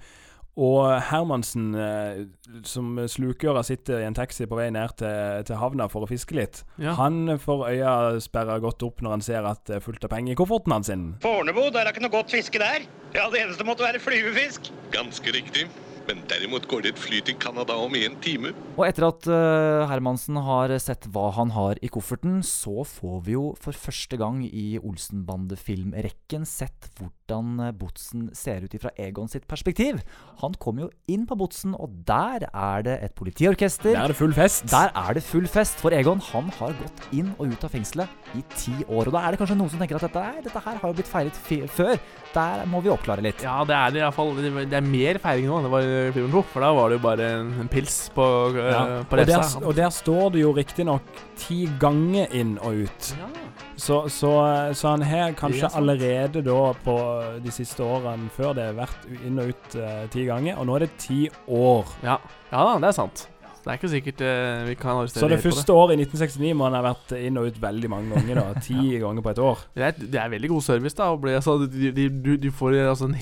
Speaker 7: Og Hermansen, eh, som slukøra sitter i en taxi på vei ned til, til havna for å fiske litt,
Speaker 8: Ja.
Speaker 7: han får øya sperra godt opp når han ser at det er fullt av penger i kofferten hans. sin.
Speaker 5: Fornebu, der er ikke noe godt fiske der. Ja, Det eneste måtte være flyvefisk.
Speaker 16: Ganske riktig. Men derimot går det et fly til Canada om en time.
Speaker 2: Og etter at uh, Hermansen har sett hva han har i kofferten, så får vi jo for første gang i Olsenbande-filmrekken sett hvordan eh, Botsen ser ut ifra Egon sitt perspektiv. Han kommer jo inn på Botsen, og der er det et politiorkester.
Speaker 7: Der er det full fest.
Speaker 2: Der er det full fest, for Egon han har gått inn og ut av fengselet i ti år. Og da er det kanskje noen som tenker at dette, er- dette her har jo blitt feiret før. Der må vi oppklare litt.
Speaker 8: Ja, det er det i hvert fall. Det er mer feiring nå enn det var filmen 2, for da var det jo bare en, en pils på, eh,
Speaker 7: Ja.
Speaker 8: på
Speaker 7: Og, der, og der står det jo riktignok ti ganger inn og ut. Så, så, så han har kanskje
Speaker 8: er
Speaker 7: allerede da på de siste årene før det vært inn og ut uh, ti ganger, og nå er det ti år.
Speaker 8: Ja, ja da, det er sant. Det er ikke sikkert uh, vi kan arrestere
Speaker 7: Så det første det. året i 1969 må han ha vært inn og ut veldig mange ganger. da Ti ganger på et år.
Speaker 8: Det er, det er veldig god service, da. Bli, altså, de, de, du, du får altså, en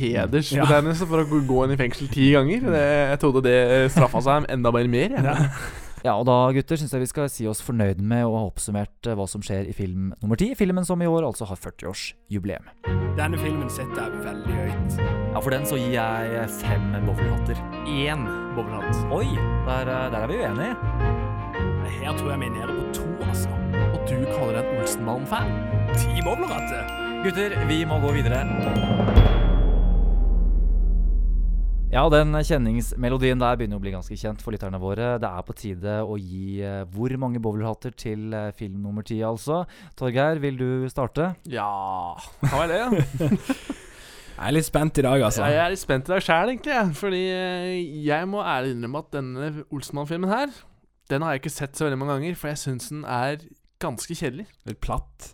Speaker 7: Ja.
Speaker 8: for å gå- inn i fengsel ti ganger. Det, jeg trodde det straffa seg enda bare mer. jeg.
Speaker 2: Ja, og da gutter syns jeg vi skal si oss fornøyd med å ha oppsummert eh, hva som skjer i film nummer ti. Filmen som i år altså har 40-årsjubileum.
Speaker 7: Denne filmen setter jeg veldig høyt.
Speaker 2: Ja, for den så gir jeg fem bowlinghatter.
Speaker 8: Én bowlinghatt.
Speaker 2: Oi, der, eh, der er vi uenige.
Speaker 7: Her tror jeg vi er nede på to, altså.
Speaker 8: Og du kaller deg en Olsenmann-fan?
Speaker 7: Ti bowlinghatter?
Speaker 2: Gutter, vi må gå videre. Ja, den kjenningsmelodien der begynner å bli ganske kjent for lytterne våre. Det er på tide å gi eh, hvor mange bowlerhatter til eh, film nummer ti, altså. Torgeir, vil du starte?
Speaker 8: Ja Kan være det.
Speaker 7: Jeg er litt spent i dag, altså.
Speaker 8: Jeg er litt spent i dag sjæl, egentlig. Fordi eh, jeg må ærlig innrømme at denne Olsenmann-filmen her, den har jeg ikke sett så veldig mange ganger, for jeg syns den er ganske kjedelig.
Speaker 7: Litt platt.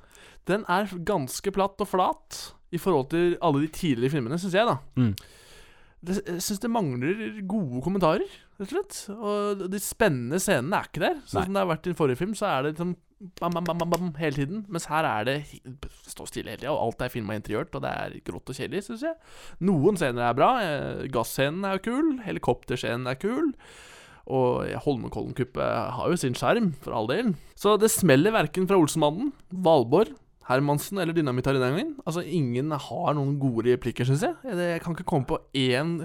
Speaker 8: Den er ganske platt og flat i forhold til alle de tidligere filmene, syns jeg, da.
Speaker 7: Mm.
Speaker 8: Det, jeg syns det mangler gode kommentarer, rett og slett. Og de spennende scenene er ikke der. Sånn
Speaker 7: Nei.
Speaker 8: som det har vært i den forrige film, så er det liksom bam, bam, bam, bam, bam hele tiden. Mens her er det Stå står stille hele tida, og alt er filma interiørt, og det er grått og kjedelig, syns jeg. Noen scener er bra. eh, Gasscenen er jo kul. Helikopterscenen er kul. Og Holmenkollen-kuppet har jo sin sjarm, for all del. Så det smeller verken fra Olsenmannen, Valborg, Hermansen eller Dynamitt her denne gangen. Altså, ingen har noen gode replikker, syns jeg. Jeg kan ikke komme på én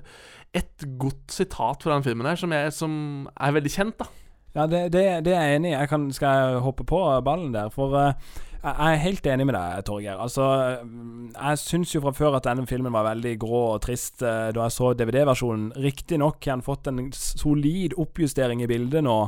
Speaker 8: ett godt sitat fra den filmen her som, jeg, som er veldig kjent, da.
Speaker 7: Ja, det, det, det er jeg enig i. Jeg kan, skal jeg hoppe på ballen der? For uh, jeg er helt enig med deg, Torgeir. Altså, mm, jeg syns jo fra før at denne filmen var veldig grå og trist uh, da jeg så DVD-versjonen. Riktignok har han fått en solid oppjustering i bildet nå.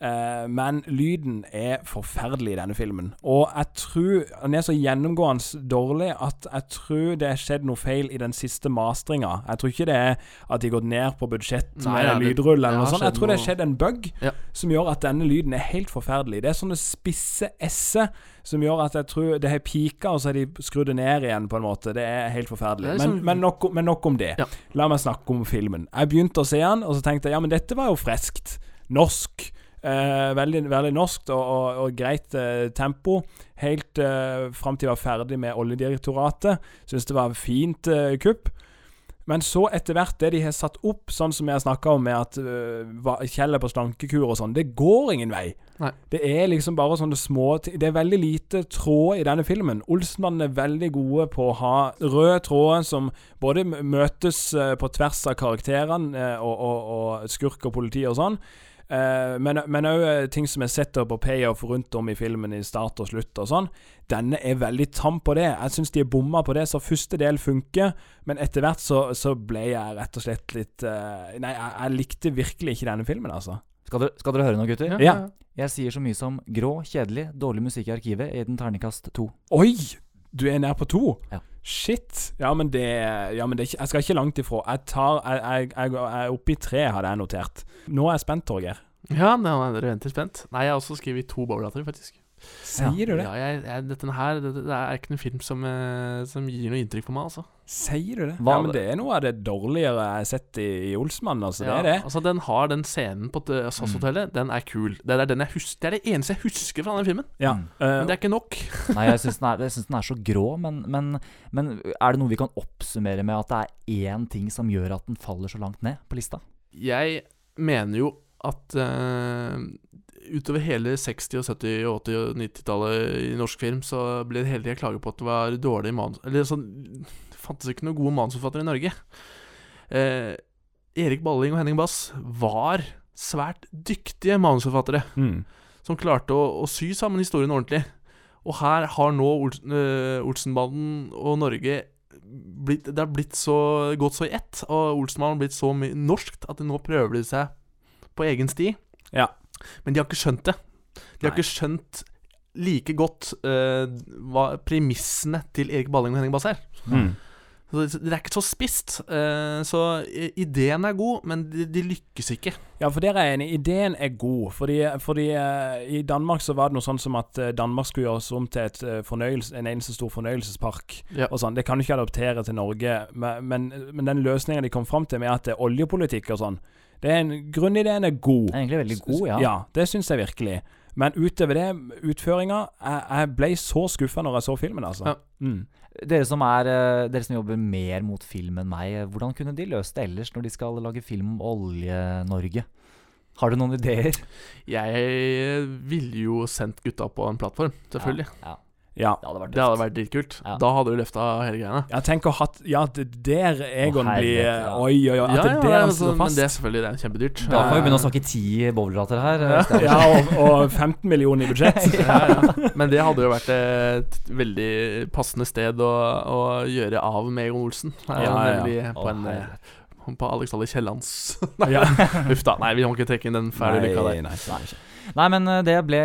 Speaker 7: Eh, men lyden er forferdelig i denne filmen. Og jeg tror den er så gjennomgående dårlig at jeg tror det er skjedd noe feil i den siste mastringa. Jeg tror ikke det er at de har gått ned på budsjett med
Speaker 8: ja,
Speaker 7: lydrull eller noe sånt. Jeg tror det
Speaker 8: er
Speaker 7: skjedd en bug
Speaker 8: Ja.
Speaker 7: som gjør at denne lyden er helt forferdelig. Det er sånne spisse s-er som gjør at jeg tror det har pika, og så har de skrudd det ned igjen, på en måte. Det er helt forferdelig.
Speaker 8: Er
Speaker 7: Men,
Speaker 8: liksom-
Speaker 7: men, nok, men nok om det. La meg snakke om filmen. Jeg begynte å se den, og så tenkte jeg ja, men dette var jo freskt. Norsk. Eh, veldig, veldig norskt og, og, og greit eh, tempo. Helt eh, fram til jeg var ferdig med Oljedirektoratet. Syns det var fint eh, kupp. Men så etter hvert det de har satt opp, sånn som jeg snakka om med at uh, Kjell er på slankekur og sånn, det går ingen vei.
Speaker 8: Nei.
Speaker 7: Det er liksom bare sånne små. Det er veldig lite tråd i denne filmen. Olsenmannen er veldig gode på å ha røde tråder som både møtes uh, på tvers av karakterene uh, og, og, og skurk og politi og sånn. Eh, men òg ting som er setup og payoff rundt om i filmen i start og slutt og sånn. Denne er veldig tam på det. Jeg syns de er bomma på det, så første del funker. Men etter hvert så, så ble jeg rett og slett litt uh, Nei, jeg, jeg likte virkelig ikke denne filmen, altså.
Speaker 2: Skal dere, skal dere høre noe, gutter?
Speaker 7: Ja.
Speaker 2: Jeg sier så mye som grå, kjedelig, dårlig musikk i arkivet i den terningkast to.
Speaker 7: Oi! Du er nær på to?
Speaker 2: Ja.
Speaker 7: Shit. Ja, men det, ja, men det Jeg skal ikke langt ifra. Jeg tar Jeg, jeg, er oppe i tre, hadde jeg notert. Nå er jeg spent, Torgeir.
Speaker 8: Ja, nå er dere venter spent. Nei, jeg har også skrevet to bowlater, faktisk.
Speaker 7: Sier du det?
Speaker 8: Ja, jeg, jeg, dette her det, det er ikke noen film som, eh, som gir noe inntrykk på meg, altså.
Speaker 7: Sier du det?
Speaker 8: Hva-
Speaker 7: ja, men det er noe av det dårligere jeg har sett i, i Olsmann, altså.
Speaker 8: Ja,
Speaker 7: Det er det.
Speaker 8: Altså, den har den scenen på SAS-hotellet, den er kul. Det er, den jeg hus det er det eneste jeg husker fra den filmen.
Speaker 7: Ja.
Speaker 8: Men det er ikke nok.
Speaker 2: Nei, jeg syns den, den er så grå, men, men, men er det noe vi kan oppsummere med at det er én ting som gjør at den faller så langt ned på lista?
Speaker 8: Jeg mener jo at eh, utover hele 60-, og 70-, og 80- og 90-tallet i norsk film, så ble det hele tida klaget på at det var dårlig manus... Eller sånn Det fantes ikke noen gode manusforfattere i Norge. Eh, Erik Balling og Henning Bass var svært dyktige manusforfattere.
Speaker 7: Mm.
Speaker 8: Som klarte å, å sy sammen historien ordentlig. Og her har nå Ols uh, Olsenbanden og Norge blitt, Det har blitt så gått så i ett, og Olsenmannen har blitt så mye norskt at nå prøver de seg på egen sti.
Speaker 7: Ja.
Speaker 8: Men de har ikke skjønt det. De har ikke skjønt like godt uh, hva premissene til Erik Balling og Henning Bass er.
Speaker 7: Mm.
Speaker 8: Så det, er ikke så spisst. eh, så ideen er god, men de, de lykkes ikke.
Speaker 7: Ja, for dere er enig. Ideen er god. Fordi, fordi eh, i Danmark så var det noe sånn som at Danmark skulle gjøres om til et, en eneste stor fornøyelsespark.
Speaker 8: Ja.
Speaker 7: Og sånn. Det kan du ikke adoptere til Norge. Men, men, men den løsninga de kom fram til med at det er oljepolitikk og sånn, det er en, grunnideen er god.
Speaker 2: Egentlig veldig god, ja.
Speaker 7: Ja, det syns jeg virkelig. Men utover det, utføringa Jeg, jeg ble så skuffa når jeg så filmen, altså.
Speaker 8: Ja.
Speaker 7: Mm.
Speaker 2: Dere som, er, eh, dere som jobber mer mot film enn meg, eh, hvordan kunne de løst det ellers når de skal lage film om Olje-Norge? Har du noen ideer?
Speaker 8: Jeg ville jo sendt gutta på en plattform, selvfølgelig.
Speaker 2: Ja.
Speaker 7: Ja.
Speaker 2: Det hadde vært
Speaker 8: Det hadde vært dritkult. Da hadde du løfta hele greiene.
Speaker 7: tenk å hatt Ja, det der Egon blir
Speaker 2: ja.
Speaker 7: Oi, oi, oi. At
Speaker 8: Ja,
Speaker 7: det
Speaker 8: ja,
Speaker 7: der han
Speaker 8: altså,
Speaker 7: står
Speaker 8: men det er selvfølgelig det er kjempedyrt.
Speaker 2: Da får vi begynne å snakke ti bowlerater her. eh,
Speaker 7: Ja, og, og 15 millioner i budsjett.
Speaker 8: ja, ja. Men det hadde jo vært et veldig passende sted å, å gjøre av med Egon Olsen. Ja,
Speaker 7: Ja, ja.
Speaker 8: Nemlig på,
Speaker 7: Å,
Speaker 8: en, eh,
Speaker 7: herre.
Speaker 8: på Alexander Kiellands Nei,
Speaker 7: Ja.
Speaker 8: Uff da. Nei, vi kan ikke trekke inn den fæle lykka der.
Speaker 7: nei, nei.
Speaker 2: Nei, men eh, det ble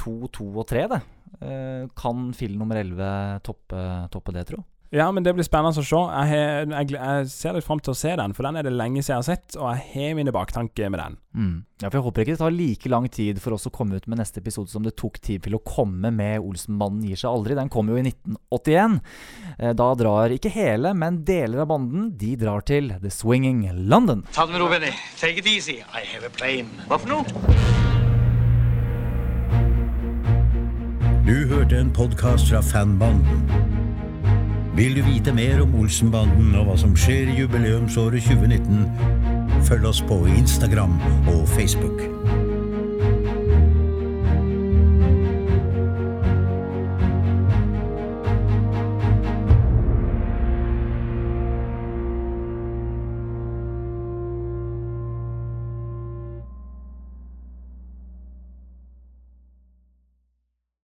Speaker 2: to, to og tre, det. Eh, Kan film nummer 11 toppe, toppe det, tro?
Speaker 7: Ja, men det blir spennende å se. Jeg, har- jeg, jeg ser litt fram til å se den, for den er det lenge siden jeg har sett, og jeg har mine baktanker med den.
Speaker 2: Mm. Ja, for Jeg håper ikke det tar like lang tid for oss å komme ut med neste episode som det tok tid til å komme med 'Olsenbanden gir seg aldri'. Den kom jo i 1981. Eh, Da drar ikke hele, men deler av banden De drar til The Swinging London.
Speaker 5: Ta det med ro, Benny. Take it easy. I have a plane. Hva for noe?
Speaker 1: Du hørte en podkast fra Fanbanden. Vil du vite mer om Olsenbanden og hva som skjer i jubileumsåret 2019, følg oss på Instagram og Facebook.